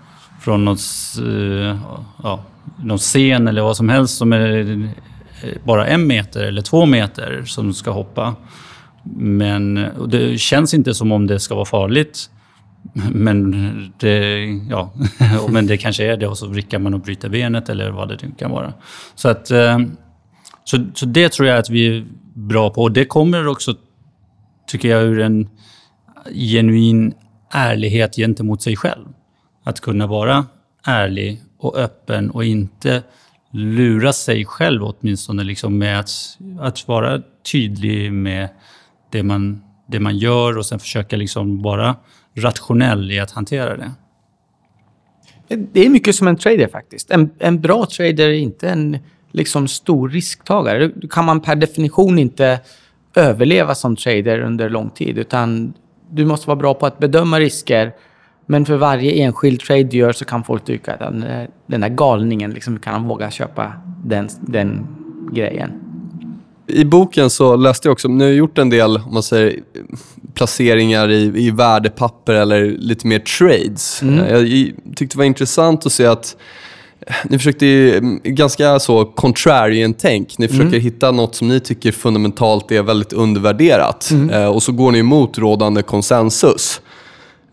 D: från någon, eh, ja, någon scen eller vad som helst som är eh, bara en meter eller två meter som ska hoppa. Men det känns inte som om det ska vara farligt. Men det, ja, men det kanske är det och så vrickar man och bryter benet eller vad det nu kan vara. Så, att, eh, så, så det tror jag att vi är bra på. Och det kommer också, tycker jag, ur en genuin ärlighet gentemot sig själv. Att kunna vara ärlig och öppen och inte lura sig själv åtminstone liksom med att, att vara tydlig med det man, det man gör och sen försöka liksom vara rationell i att hantera det.
C: Det är mycket som en trader faktiskt. En, en bra trader är inte en liksom, stor risktagare. Då kan man per definition inte överleva som trader under lång tid. Utan du måste vara bra på att bedöma risker. Men för varje enskild trade du gör så kan folk tycka att den, där- den där galningen, liksom, kan han våga köpa den, den grejen?
B: I boken så läste jag också, ni har gjort en del om man säger, placeringar i, i värdepapper eller lite mer trades.
C: Mm.
B: Jag, jag tyckte det var intressant att se att ni försökte ju, mm, ganska så contrarian-tänk. Ni försöker hitta något som ni tycker fundamentalt är väldigt undervärderat. Eh, och så går ni emot rådande konsensus.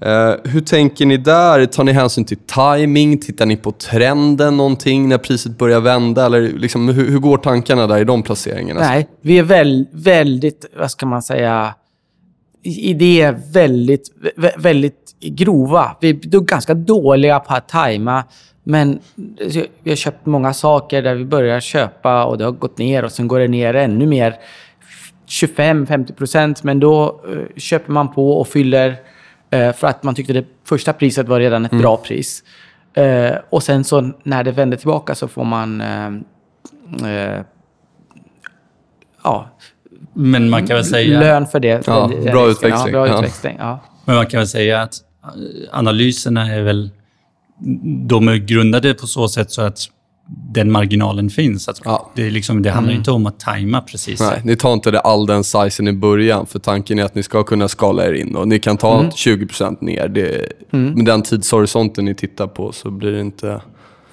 B: Eh, hur tänker ni där? Tar ni hänsyn till timing? Tittar ni på trenden någonting när priset börjar vända? Eller liksom, hur, hur går tankarna där i de placeringarna?
C: Nej, vi är väl, väldigt, vad ska man säga, idéer väldigt, väldigt grova. Vi är ganska dåliga på att tajma. Men vi har köpt många saker där vi börjar köpa och det har gått ner och sen går det ner ännu mer. 25-50 procent, men då eh, köper man på och fyller för att man tyckte det första priset var redan ett bra pris. Eh, och sen så när det vänder tillbaka så får man eh, eh, ja,
D: Men man kan väl säga,
C: lön för det.
B: Ja,
C: Den-
B: bra
C: risken.
B: utväxling.
C: Ja, bra
B: Ja.
C: utväxling. Ja.
D: men man kan väl säga att eh, analyserna är väl... De är grundade på så sätt så att den marginalen finns. Att
B: Ja.
D: det, är liksom, det handlar inte om att tajma precis.
B: Nej, ni tar inte det all den sizen i början, för tanken är att ni ska kunna skala er in och ni kan ta 20% ner. Det, Med den tidshorisonten ni tittar på så blir det inte...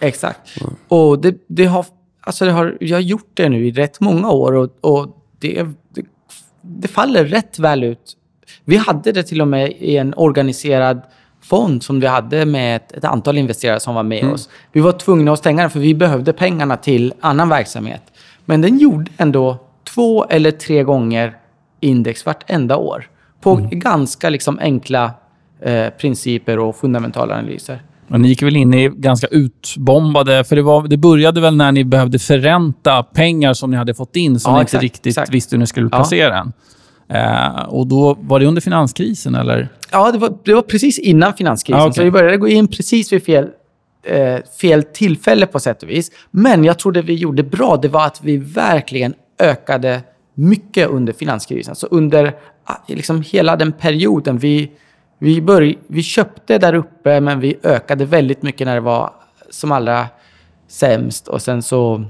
C: Exakt. Och det, det har, alltså det har, jag har gjort det nu i rätt många år och, och det, det, det faller rätt väl ut. Vi hade det till och med i en organiserad fond som vi hade med ett, ett antal investerare som var med oss. Vi var tvungna att stänga den för vi behövde pengarna till annan verksamhet. Men den gjorde ändå två eller tre gånger index vartenda år. På ganska liksom enkla eh, principer och fundamentala analyser.
A: Men ni gick väl in i ganska utbombade... För det, var, det började väl när ni behövde förränta pengar som ni hade fått in, som
C: Ja,
A: ni
C: exakt,
A: inte riktigt
C: exakt.
A: visste hur ni skulle
C: Ja.
A: placera den. Eh, och då Var det under finanskrisen, eller?
C: Ja, det var, det var precis innan finanskrisen.
A: Ah, okej.
C: Så vi började gå in precis vid fel, eh, fel tillfälle på sätt och vis. Men jag tror det vi gjorde bra, det var att vi verkligen ökade mycket under finanskrisen. Så under ah, liksom hela den perioden. Vi, vi, börj, vi köpte där uppe, men vi ökade väldigt mycket när det var som allra sämst. Och sen så...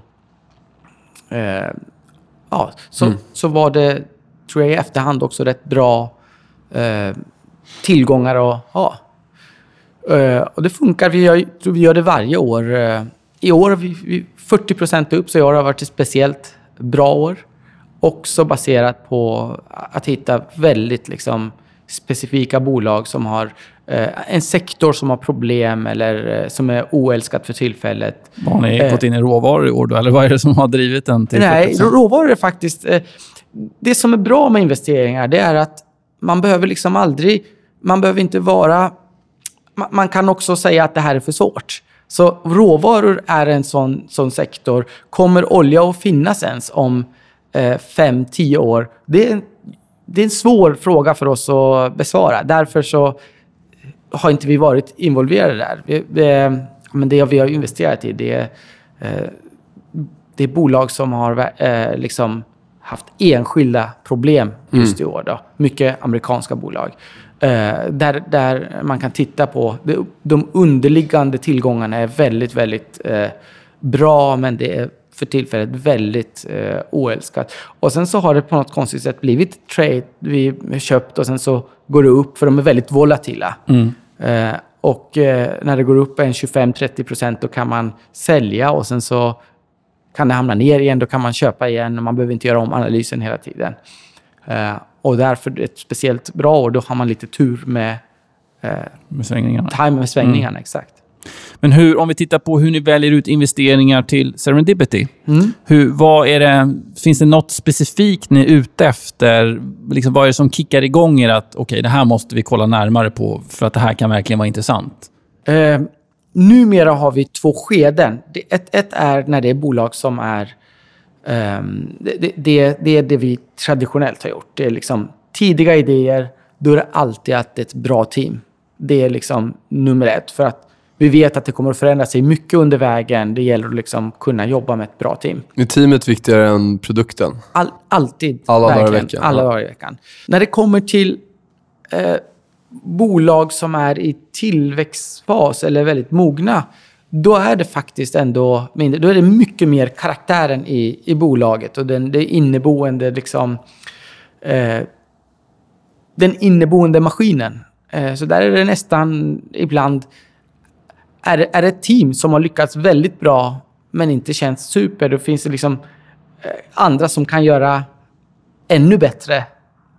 C: Eh, ja, så, så var det, tror jag i efterhand också, rätt bra eh, tillgångar att ha. Eh, och det funkar. Vi gör, tror vi gör det varje år. Eh, I år har vi, vi 40 procent upp, så i år har varit ett speciellt bra år. Också baserat på att hitta väldigt liksom, specifika bolag som har eh, en sektor som har problem eller eh, som är oälskat för tillfället.
A: Har ni
C: Eh.
A: gått in i råvaror i år då? Eller vad är det som har drivit den till
C: Nej,
A: 40%?
C: råvaror är faktiskt... Det som är bra med investeringar, det är att man behöver liksom aldrig... Man behöver inte vara... Man, man kan också säga att det här är för svårt. Så råvaror är en sån, sån sektor. Kommer olja att finnas ens om eh, fem, tio år? Det är, en- det är en svår fråga för oss att besvara. Därför så har inte vi varit involverade där. Vi, vi, men det vi har investerat i, det är eh, det är bolag som har eh, liksom haft enskilda problem just i år. Då. Mycket amerikanska bolag. Eh, där, där man kan titta på... De, de underliggande tillgångarna är väldigt, väldigt eh, bra, men det är för tillfället väldigt eh, oälskat. Och sen så har det på något konstigt sätt blivit trade. Vi har köpt och sen så går det upp, för de är väldigt volatila. Eh, och eh, när det går upp en 25-30 procent, då kan man sälja och sen så kan det hamna ner igen, då kan man köpa igen och man behöver inte göra om analysen hela tiden. Eh, och därför ett speciellt bra år, då har man lite tur med eh,
A: Med svängningarna.
C: time med svängningarna. Exakt.
A: Men hur, om vi tittar på hur ni väljer ut investeringar till Serendipity.
C: Mm.
A: Hur, vad är det, finns det något specifikt ni är ute efter? Liksom, vad är det som kickar igång er att okej, det här måste vi kolla närmare på för att det här kan verkligen vara intressant?
C: Eh, numera har vi två skeden. Ett, ett är när det är bolag som är... ehm, det, det, det, är det vi traditionellt har gjort. Det är liksom tidiga idéer. Då är det alltid att det är ett bra team. Det är liksom nummer ett. För att vi vet att det kommer att förändra sig mycket under vägen. Det gäller att liksom kunna jobba med ett bra team.
B: Är teamet viktigare än produkten?
C: All, alltid.
B: Alla dagar i veckan,
C: Alla dagar i veckan. När det kommer till eh, bolag som är i tillväxtfas eller väldigt mogna, då är det faktiskt ändå mindre. Då är det mycket mer karaktären i, i bolaget och den, det inneboende liksom... Eh, den inneboende maskinen. Eh, så där är det nästan ibland är, det- är ett team som har lyckats väldigt bra men inte känns super, då finns det liksom eh, andra som kan göra ännu bättre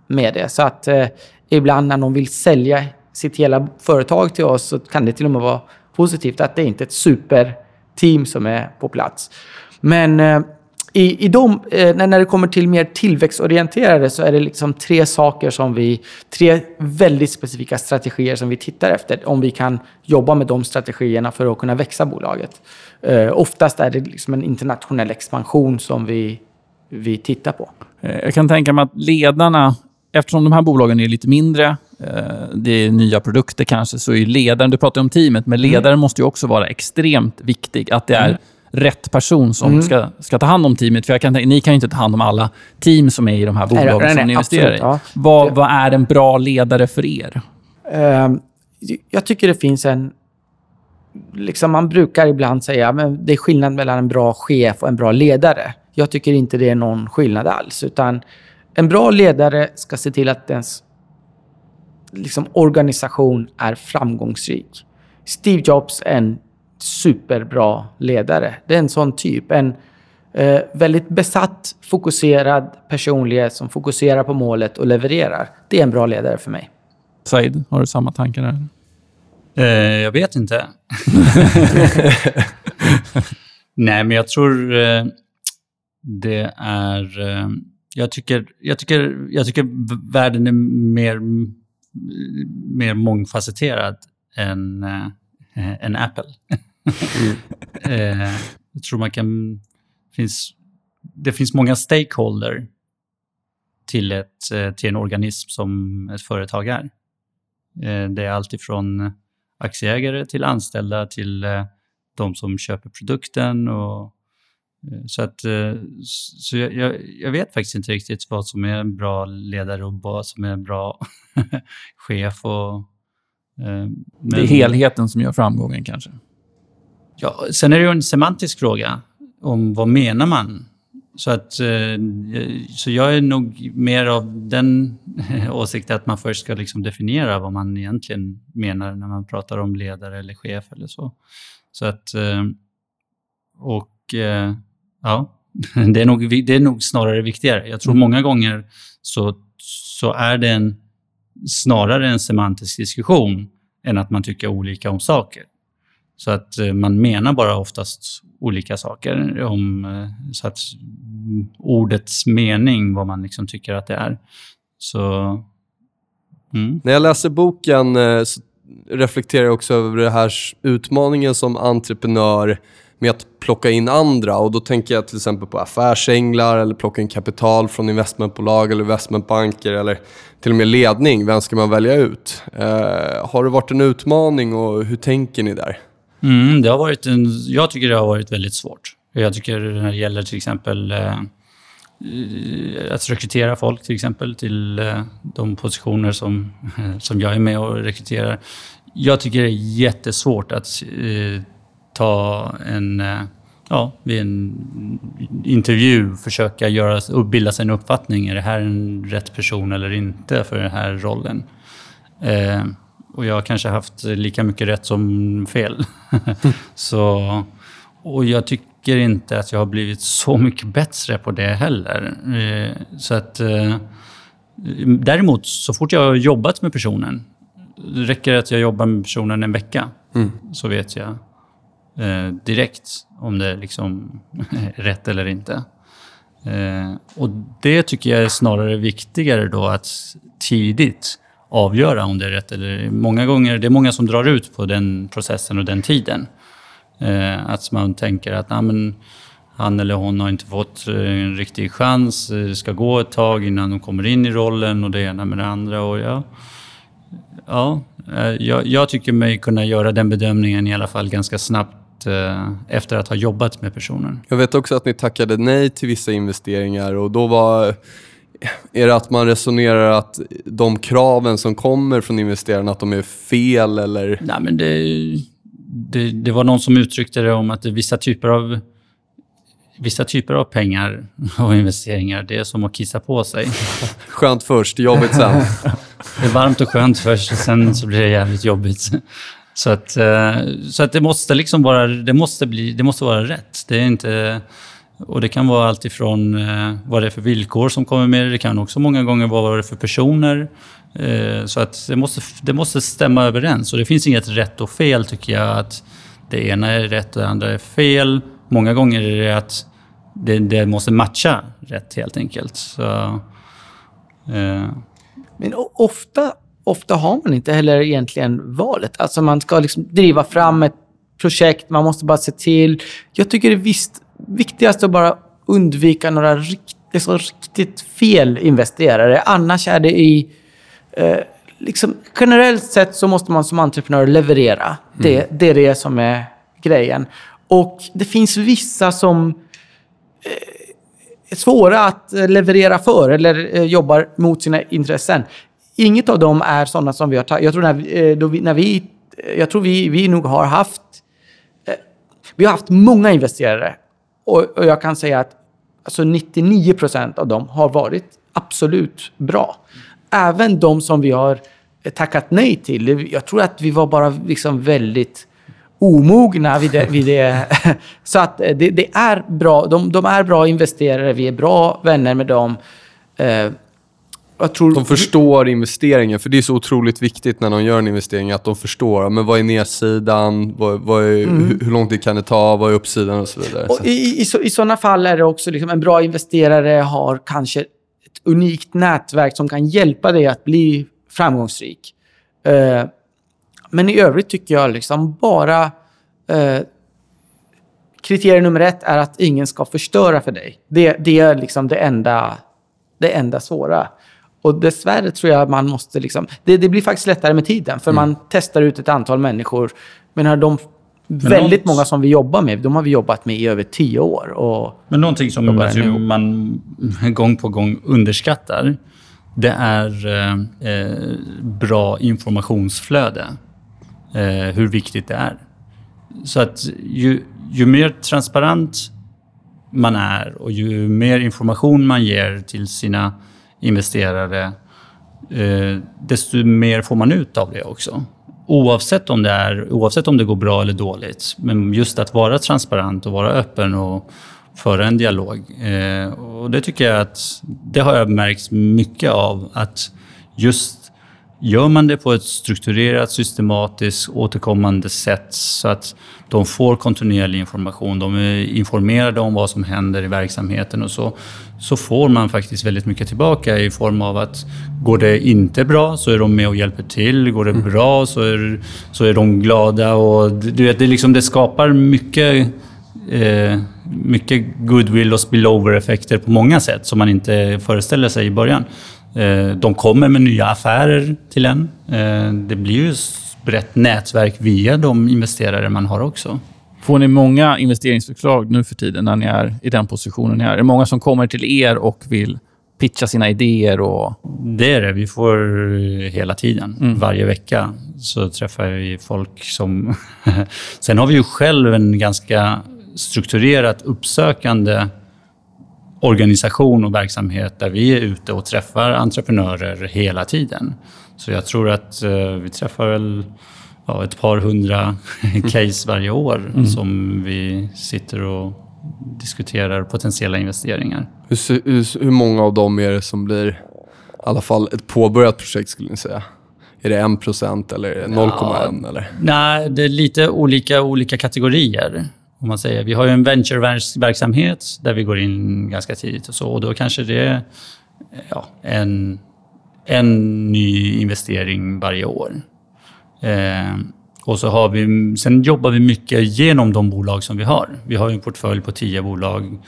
C: med det. Så att eh, ibland när någon vill sälja sitt hela företag till oss så kan det till och med vara positivt att det inte är ett superteam som är på plats. Men eh, i, i de, eh, när, det kommer till mer tillväxtorienterade så är det liksom tre saker som vi, tre väldigt specifika strategier som vi tittar efter. Om vi kan jobba med de strategierna för att kunna växa bolaget. Eh, oftast är det liksom en internationell expansion som vi, vi tittar på.
A: Eh, jag kan tänka mig att ledarna, eftersom de här bolagen är lite mindre, eh, det är nya produkter kanske, så är ledaren, du pratar om teamet, men ledaren mm. måste ju också vara extremt viktig. Att det är mm rätt person som mm. ska, ska ta hand om teamet. För kan, ni kan ju inte ta hand om alla team som är i de här bolagen nej, nej, som ni investerar absolut, i. Ja. Vad, vad, är en bra ledare för er?
C: Uh, jag tycker det finns en... Liksom man brukar ibland säga att det är skillnad mellan en bra chef och en bra ledare. Jag tycker inte det är någon skillnad alls. Utan en bra ledare ska se till att ens liksom, organisation är framgångsrik. Steve Jobs är en superbra ledare. Det är en sån typ. En eh, väldigt besatt, fokuserad personlighet som fokuserar på målet och levererar. Det är en bra ledare för mig.
A: Said, har du samma tankar där?
D: Eh, jag vet inte. Nej, men jag tror eh, det är... Jag, tycker, jag, tycker, jag tycker världen är mer, mer mångfacetterad än, äh, än Apple. eh, jag tror man kan... Finns, det finns många stakeholder till, ett, eh, till en organism som ett företag är. Eh, det är alltifrån aktieägare till anställda till de som köper produkten. Och, så att, så jag, jag, vet faktiskt inte riktigt vad som är en bra ledare och vad som är en bra chef. Och,
A: men... Det är helheten som gör framgången kanske?
D: Ja, sen är det ju en semantisk fråga om vad menar man? Så, att, eh, så jag är nog mer av den åsikten att man först ska liksom definiera vad man egentligen menar när man pratar om ledare eller chef eller så. Så att, eh, och eh, ja, det är, nog, det är nog snarare viktigare. Jag tror mm. många gånger så, så är det en, snarare en semantisk diskussion än att man tycker olika om saker. Så att eh, man menar bara oftast olika saker om eh, så att ordets mening, vad man liksom tycker att det är. Så,
B: mm. När jag läser boken eh, reflekterar jag också över den här utmaningen som entreprenör med att plocka in andra. Och Då tänker jag till exempel på affärsänglar eller plocka in kapital från investmentbolag eller investmentbanker eller till och med ledning. Vem ska man välja ut? Eh, har det varit en utmaning och hur tänker ni där?
D: Mm, det har varit en, jag tycker det har varit väldigt svårt. Jag tycker när det gäller till exempel eh, eh att rekrytera folk till exempel till eh, de positioner som, som jag är med och rekryterar. Jag tycker det är jättesvårt att eh, ta en, eh, ja, vid en intervju försöka göra, bilda sig en uppfattning. Är det här en rätt person eller inte för den här rollen? Eh, och jag har kanske haft lika mycket rätt som fel. så, och jag tycker inte att jag har blivit så mycket bättre på det heller. Eh, så att, eh, däremot, så fort jag har jobbat med personen, det räcker att jag jobbar med personen en vecka, mm. så vet jag eh, direkt om det liksom är rätt eller inte. Eh, och det tycker jag är snarare viktigare då att tidigt avgöra om det är rätt eller... Många gånger, det är många som drar ut på den processen och den tiden. Eh, att man tänker att ah, men, han eller hon har inte fått eh, en riktig chans, eh, det ska gå ett tag innan de kommer in i rollen och det ena med det andra. Och ja, ja, jag, jag tycker mig kunna göra den bedömningen i alla fall ganska snabbt eh, efter att ha jobbat med personen.
B: Jag vet också att ni tackade nej till vissa investeringar och då var är det att man resonerar att de kraven som kommer från investerarna, att de är fel eller?
D: Nej, men det, det, det var någon som uttryckte det om att vissa typer av Vissa typer av pengar och investeringar, det är som att kissa på sig.
B: Skönt först, jobbigt sen.
D: det är varmt och skönt först, och sen så blir det jävligt jobbigt. Så att, eh, så att det måste liksom vara, det måste bli, det måste vara rätt. Det är inte... Och det kan vara allt ifrån eh, vad det är för villkor som kommer med det. Det kan också många gånger vara vad det är för personer. Eh, så att det måste, det måste stämma överens. Och det finns inget rätt och fel tycker jag. Att det ena är rätt och det andra är fel. Många gånger är det att det, det måste matcha rätt helt enkelt. Så, eh,
C: Men ofta, ofta har man inte heller egentligen valet. Alltså man ska liksom driva fram ett projekt, man måste bara se till. Jag tycker det är visst, viktigast att bara undvika några rikt, alltså riktigt fel investerare. Annars är det i... Eh, liksom, generellt sett så måste man som entreprenör leverera. Det, det är det som är grejen. Och det finns vissa som är svåra att eh, leverera för eller eh, jobbar mot sina intressen. Inget av dem är sådana som vi har tagit. Jag tror, när, vi- eh, då vi, när vi, jag tror vi, vi nog har haft... Eh, vi har haft många investerare och, och jag kan säga att alltså 99 procent av dem har varit absolut bra. Även de som vi har eh, tackat nej till. Jag tror att vi var bara liksom väldigt omogna vid det. Vid det. Så att det, det är bra. De, de är bra investerare. Vi är bra vänner med dem. Jag tror...
B: De förstår investeringen, för det är så otroligt viktigt när de gör en investering att de förstår men vad är nedsidan, vad, vad är, hur, hur lång tid kan det ta, vad är uppsidan och så vidare.
C: Och i, i, i, så, I sådana fall är det också liksom en bra investerare har kanske ett unikt nätverk som kan hjälpa dig att bli framgångsrik. Eh, men i övrigt tycker jag liksom bara... Eh, kriterium nummer ett är att ingen ska förstöra för dig. Det, det är liksom det enda, det enda svåra. Och dessvärre tror jag man måste... Liksom, det, det blir faktiskt lättare med tiden, för man testar ut ett antal människor. Men de väldigt
D: något-
C: många som vi jobbar med, de har vi jobbat med i över tio år. Och,
D: Men någonting som man gång på gång underskattar, det är eh, eh, bra informationsflöde. Eh, hur viktigt det är. Så att ju, ju mer transparent man är och ju mer information man ger till sina investerare, eh, desto mer får man ut av det också. Oavsett om, det är, oavsett om det går bra eller dåligt. Men just att vara transparent och vara öppen och föra en dialog. Eh, och det tycker jag att det har jag märkt mycket av. Att just Gör man det på ett strukturerat, systematiskt, återkommande sätt så att de får kontinuerlig information, de är informerade om vad som händer i verksamheten och så, så får man faktiskt väldigt mycket tillbaka i form av att går det inte bra så är de med och hjälper till, går det bra så är, så är de glada och du vet, det, liksom, det skapar mycket eh, mycket goodwill och spillover-effekter på många sätt som man inte föreställer sig i början. Eh, de kommer med nya affärer till en. Eh, det blir ju ett brett nätverk via de investerare man har också.
A: Får ni många investeringsförslag nu för tiden när ni är i den positionen ni är? Är det många som kommer till er och vill pitcha sina idéer? Och...
D: Det är det. Vi får hela tiden. Varje vecka så träffar vi folk som... Sen har vi ju själv en ganska strukturerat uppsökande organisation och verksamhet där vi är ute och träffar entreprenörer hela tiden. Så jag tror att eh, vi träffar väl ja, ett par hundra case varje år som vi sitter och diskuterar potentiella investeringar.
B: Hur, hur, hur många av dem är det som blir i alla fall ett påbörjat projekt skulle ni säga? Är det 1% eller är det 0,1 eller?
D: Nej, det är lite olika, olika kategorier. Om man säger. Vi har ju en venture-verksamhet där vi går in ganska tidigt och så. Och då kanske det är ja, en, en ny investering varje år. Eh, och så har vi, sen jobbar vi mycket genom de bolag som vi har. Vi har ju en portfölj på tio bolag.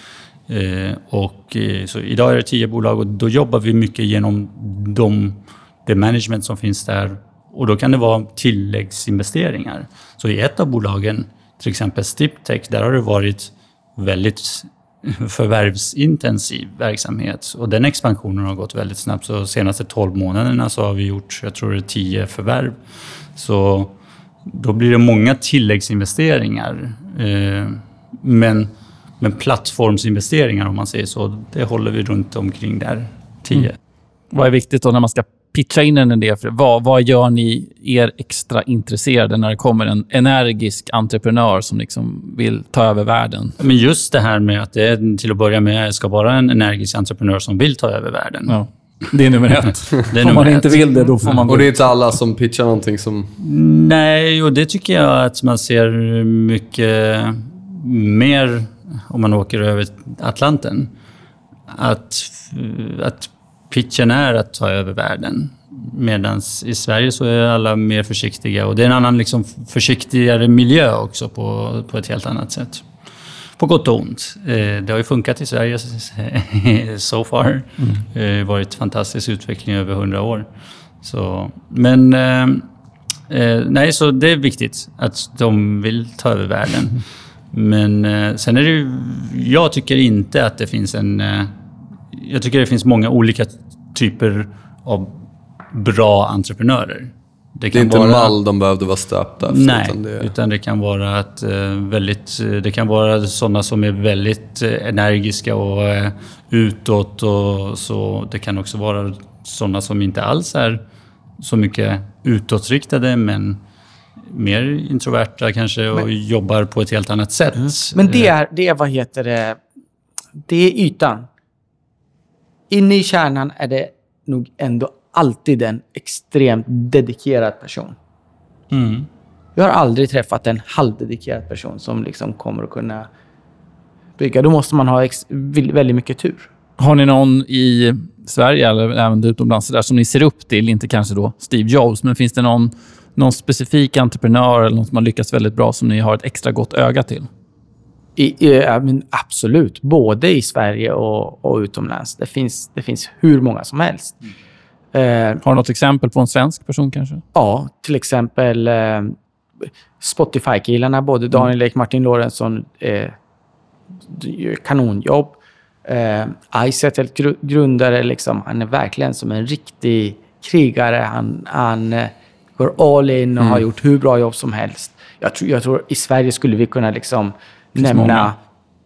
D: Eh, och, eh, så idag är det tio bolag och då jobbar vi mycket genom de, det management som finns där. Och då kan det vara tilläggsinvesteringar. Så i ett av bolagen, till exempel Stiptech, där har det varit väldigt förvärvsintensiv verksamhet. Och den expansionen har gått väldigt snabbt. Så de senaste 12 månaderna så har vi gjort, jag tror det är 10 förvärv. Så då blir det många tilläggsinvesteringar. Eh, men, men plattformsinvesteringar, om man säger så, det håller vi runt omkring där, 10.
A: Vad är viktigt då när man ska pitcha in en idé? För vad, vad gör ni er extra intresserade när det kommer en energisk entreprenör som liksom vill ta över världen?
D: Men just det här med att det till att börja med ska vara en energisk entreprenör som vill ta över världen.
A: Ja. Det är nummer ett.
D: Det är
A: Om man
D: ett.
A: inte vill det, då får man
B: Och det är inte alla som pitchar någonting som...
D: Nej, och det tycker jag att man ser mycket mer om man åker över Atlanten. Att, att pitchen är att ta över världen. Medan i Sverige så är alla mer försiktiga och det är en annan liksom försiktigare miljö också på, på ett helt annat sätt. På gott och ont. Eh, det har ju funkat i Sverige so far. Mm. Det har varit fantastisk utveckling över hundra år. Så, men eh, eh, nej, så det är viktigt att de vill ta över världen. Men eh, sen är det ju, jag tycker inte att det finns en... Eh, jag tycker det finns många olika typer av bra entreprenörer.
B: Det, det är inte vara, mall de behövde vara stöpta efter?
D: Nej, utan det, utan det kan vara att, eh, väldigt, det kan vara sådana som är väldigt eh, energiska och eh, utåt. Och så. Det kan också vara sådana som inte alls är så mycket utåtriktade men mer introverta kanske och men, jobbar på ett helt annat sätt. Mm.
C: Men det är, det är, vad heter det, det är ytan. Inne i kärnan är det nog ändå alltid en extremt dedikerad person. Mm. Jag har aldrig träffat en halvdedikerad person som liksom kommer att kunna bygga. Då måste man ha väldigt mycket tur.
A: Har ni någon i Sverige eller även utomlands där, som ni ser upp till? Inte kanske då Steve Jobs, men finns det någon, någon specifik entreprenör eller någon som har lyckats väldigt bra som ni har ett extra gott öga till?
C: I, i, men absolut. Både i Sverige och, och utomlands. Det finns, det finns hur många som helst. Mm.
A: Eh, Har du något exempel på en svensk person kanske?
C: Ja, till exempel eh, Spotify-killarna. Både mm. Daniel. Ek, Martin Lorentzon. Eh, kanonjobb. Eh, Icetel grundare, liksom, han är verkligen som en riktig krigare. Han, han eh, går all in och mm. har gjort hur bra jobb som helst. Jag tror, jag tror i Sverige skulle vi kunna liksom nämna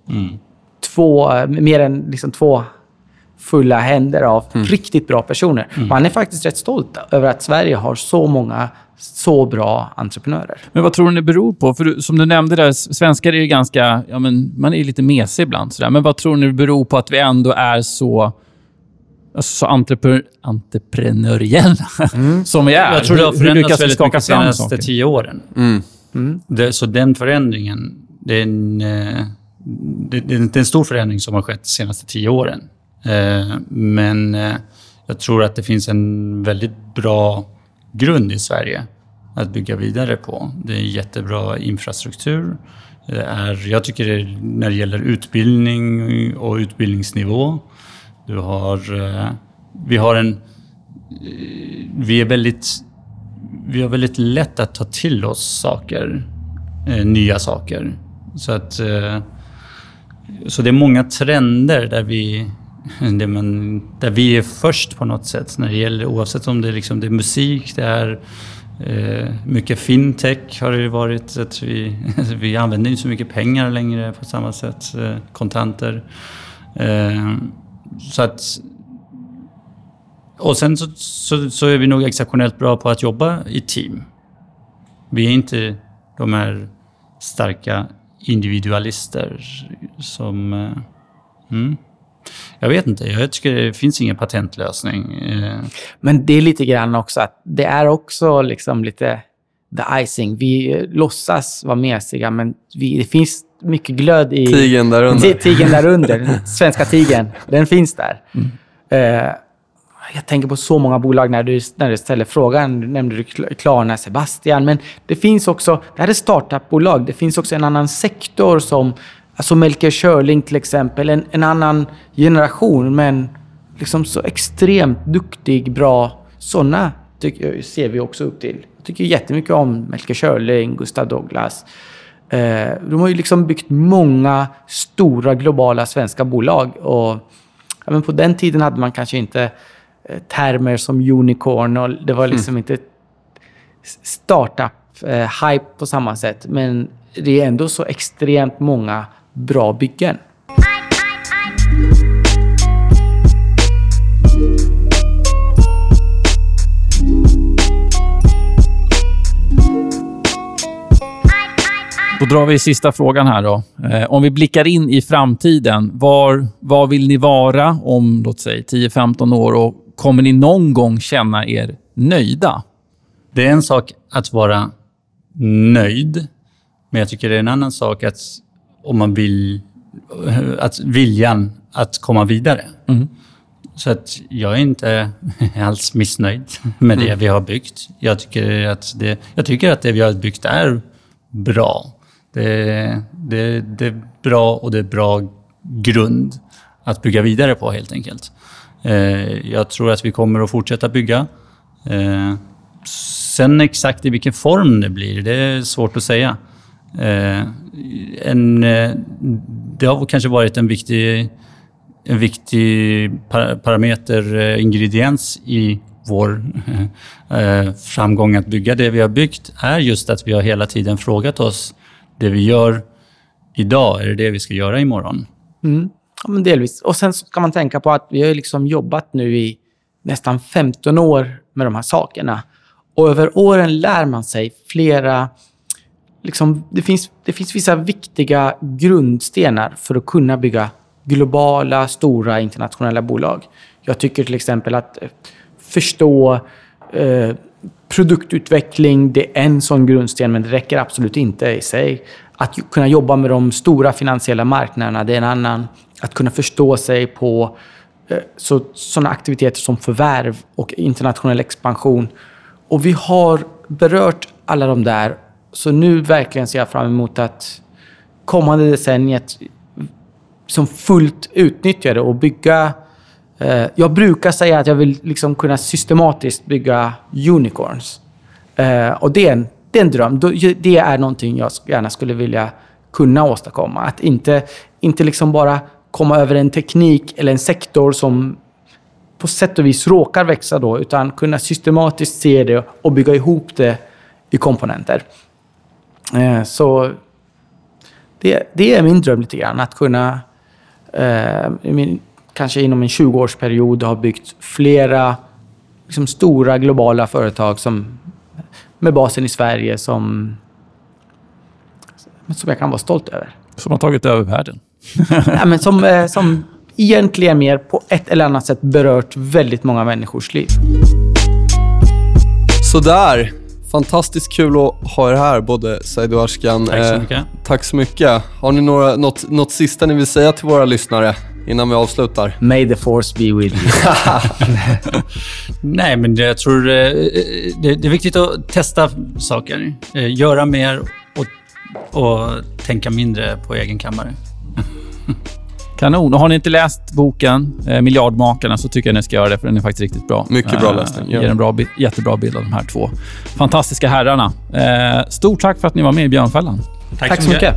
C: mm. två, mer än liksom två fulla händer av mm. riktigt bra personer. Mm. Man är faktiskt rätt stolt över att Sverige har så många så bra entreprenörer.
A: Men vad tror du det beror på? För som du nämnde, där, svenskar är ju ganska... Ja, men man är lite mesig ibland. Sådär. Men vad tror ni det beror på att vi ändå är så alltså, så entrepre entreprenöriella mm. som vi är.
D: Jag tror det har förändrats väldigt mycket de senaste tio åren. Mm. Mm. Det, så den förändringen, det är, en, eh, det, det är en stor förändring som har skett de senaste tio åren. Eh, men eh, jag tror att det finns en väldigt bra grund i Sverige att bygga vidare på. Det är jättebra infrastruktur. Det är, jag tycker det, när det gäller utbildning och utbildningsnivå. Du har, vi har en... Vi är väldigt... Vi har väldigt lätt att ta till oss saker, nya saker. Så att... Eh, så det är många trender där vi där, man, där vi är först på något sätt när det gäller oavsett om det är, liksom, det är musik, det är eh, mycket fintech har det ju varit. Att vi, vi använder inte så mycket pengar längre på samma sätt, eh, kontanter. Eh, så att och sen så, så, så, är vi nog exceptionellt bra på att jobba i team. Vi är inte de här starka individualister som... Eh, mm. Jag vet inte. Jag tycker det finns ingen patentlösning. Eh,
C: Men det är lite grann också att det är också liksom lite the icing. Vi låtsas vara mesiga, men vi, det finns mycket glöd i...
B: Tigen där under.
C: Tigen där under. svenska tigen. Den finns där. Mm. Uh, jag tänker på så många bolag när du, när du ställer frågan. Du nämnde Klarna, Sebastian. Men det finns också... Det här är startupbolag. Det finns också en annan sektor som Alltså Melker Schörling till exempel, en, en annan generation men liksom så extremt duktig, bra. Sådana ser vi också upp till. Jag tycker jättemycket om Melker Schörling, Gustav Douglas. Eh, de har ju liksom byggt många stora globala svenska bolag. Och, ja, men på den tiden hade man kanske inte termer som unicorn och det var liksom mm. inte startup-hype eh, på samma sätt. Men det är ändå så extremt många bra byggen.
A: Då drar vi sista frågan här. då. Eh, om vi blickar in i framtiden, var, var vill ni vara om låt säga 10-15 år och kommer ni någon gång känna er nöjda?
D: Det är en sak att vara nöjd, men jag tycker det är en annan sak att om man vill att viljan att komma vidare. Så att jag är inte alls missnöjd med det vi har byggt. Jag tycker att det, jag tycker att det vi har byggt är bra. Det, det, det är bra och det är bra grund att bygga vidare på helt enkelt. Eh, jag tror att vi kommer att fortsätta bygga. Eh, sen exakt i vilken form det blir, det är svårt att säga. Eh, en, det har kanske varit en viktig, en viktig parameter, ingrediens i vår framgång att bygga det vi har byggt är just att vi har hela tiden frågat oss, det vi gör idag, är det det vi ska göra imorgon?
C: Mm. Ja, men delvis. Och sen ska man tänka på att vi har liksom jobbat nu i nästan 15 år med de här sakerna. Och över åren lär man sig flera... Liksom, det, finns, det finns vissa viktiga grundstenar för att kunna bygga globala, stora internationella bolag. Jag tycker till exempel att eh, förstå eh, produktutveckling, det är en sån grundsten, men det räcker absolut inte i sig. Att kunna jobba med de stora finansiella marknaderna, det är en annan. Att kunna förstå sig på eh, så, sådana aktiviteter som förvärv och internationell expansion. Och vi har berört alla de där, så nu verkligen ser jag fram emot att kommande decenniet som fullt utnyttja det och bygga... Eh, jag brukar säga att jag vill liksom kunna systematiskt bygga unicorns. Eh, och det är, en, det är en dröm. Det är någonting jag gärna skulle vilja kunna åstadkomma. Att inte, inte liksom bara komma över en teknik eller en sektor som på sätt och vis råkar växa då, utan kunna systematiskt se det och bygga ihop det i komponenter. Eh, så det, det är min dröm lite grann, att kunna eh, min, kanske inom en 20-årsperiod ha byggt flera liksom, stora globala företag som, med basen i Sverige som, som jag kan vara stolt över.
A: Som har tagit över världen.
C: ja, men som, eh, som egentligen mer på ett eller annat sätt berört väldigt många människors liv.
B: Sådär. Fantastiskt kul att ha er här, både Said och Ashkan.
D: Tack så
B: Eh,
D: mycket.
B: tack så mycket. Har ni några, något, något sista ni vill säga till våra lyssnare innan vi avslutar?
C: May the force be with you.
D: Nej, men jag tror eh, det, det är viktigt att testa saker. Eh, Göra mer och, och tänka mindre på egen kammare.
A: Kanon. Och har ni inte läst boken eh, Miljardmakarna så tycker jag ni ska göra det, för den är faktiskt riktigt bra.
B: Mycket bra
A: Eh,
B: läsning,
A: Ger
B: ja.
A: en bra, jättebra bild av de här två fantastiska herrarna. Eh, stort tack för att ni var med i Björnfällan.
C: Tack så mycket.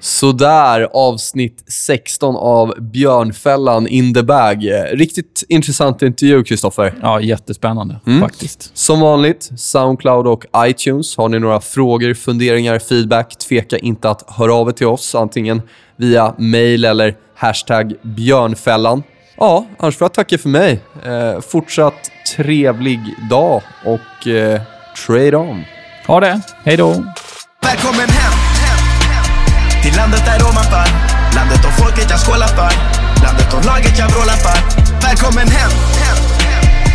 B: Sådär, avsnitt 16 av Björnfällan in the bag. Riktigt intressant intervju, Kristoffer.
A: Ja, jättespännande faktiskt.
B: Som vanligt, Soundcloud och iTunes. Har ni några frågor, funderingar, feedback, tveka inte att höra av er till oss, antingen via mail eller hashtag björnfällan. Ja, annars får jag tacka för mig. Eh, fortsatt trevlig dag och eh, trade on.
A: Ha det. Hej då.
E: Välkommen hem landet där ovanför. Landet och folket jag skålar för. Landet och laget jag vrålar för. Välkommen hem.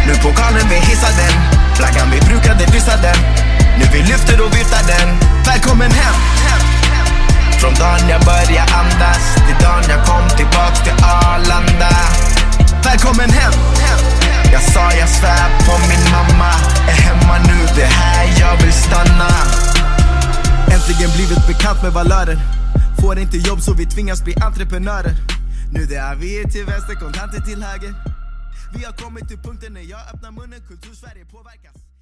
E: Nu pokalen vi hissar den. Flaggan vi brukade dyssa den. Nu vi lyfter och viftar den. Välkommen hem. Från dagen jag började andas Till dagen jag kom tillbaks till Arlanda. Välkommen hem. Jag sa jag svär på min mamma. Är hemma nu, det här jag vill stanna. Äntligen blivit bekant med valörer Får inte jobb så vi tvingas bli entreprenörer. Nu det är vi till vänster, kontanter till höger. Vi har kommit till punkten när jag öppnar munnen, kultursverige påverkas.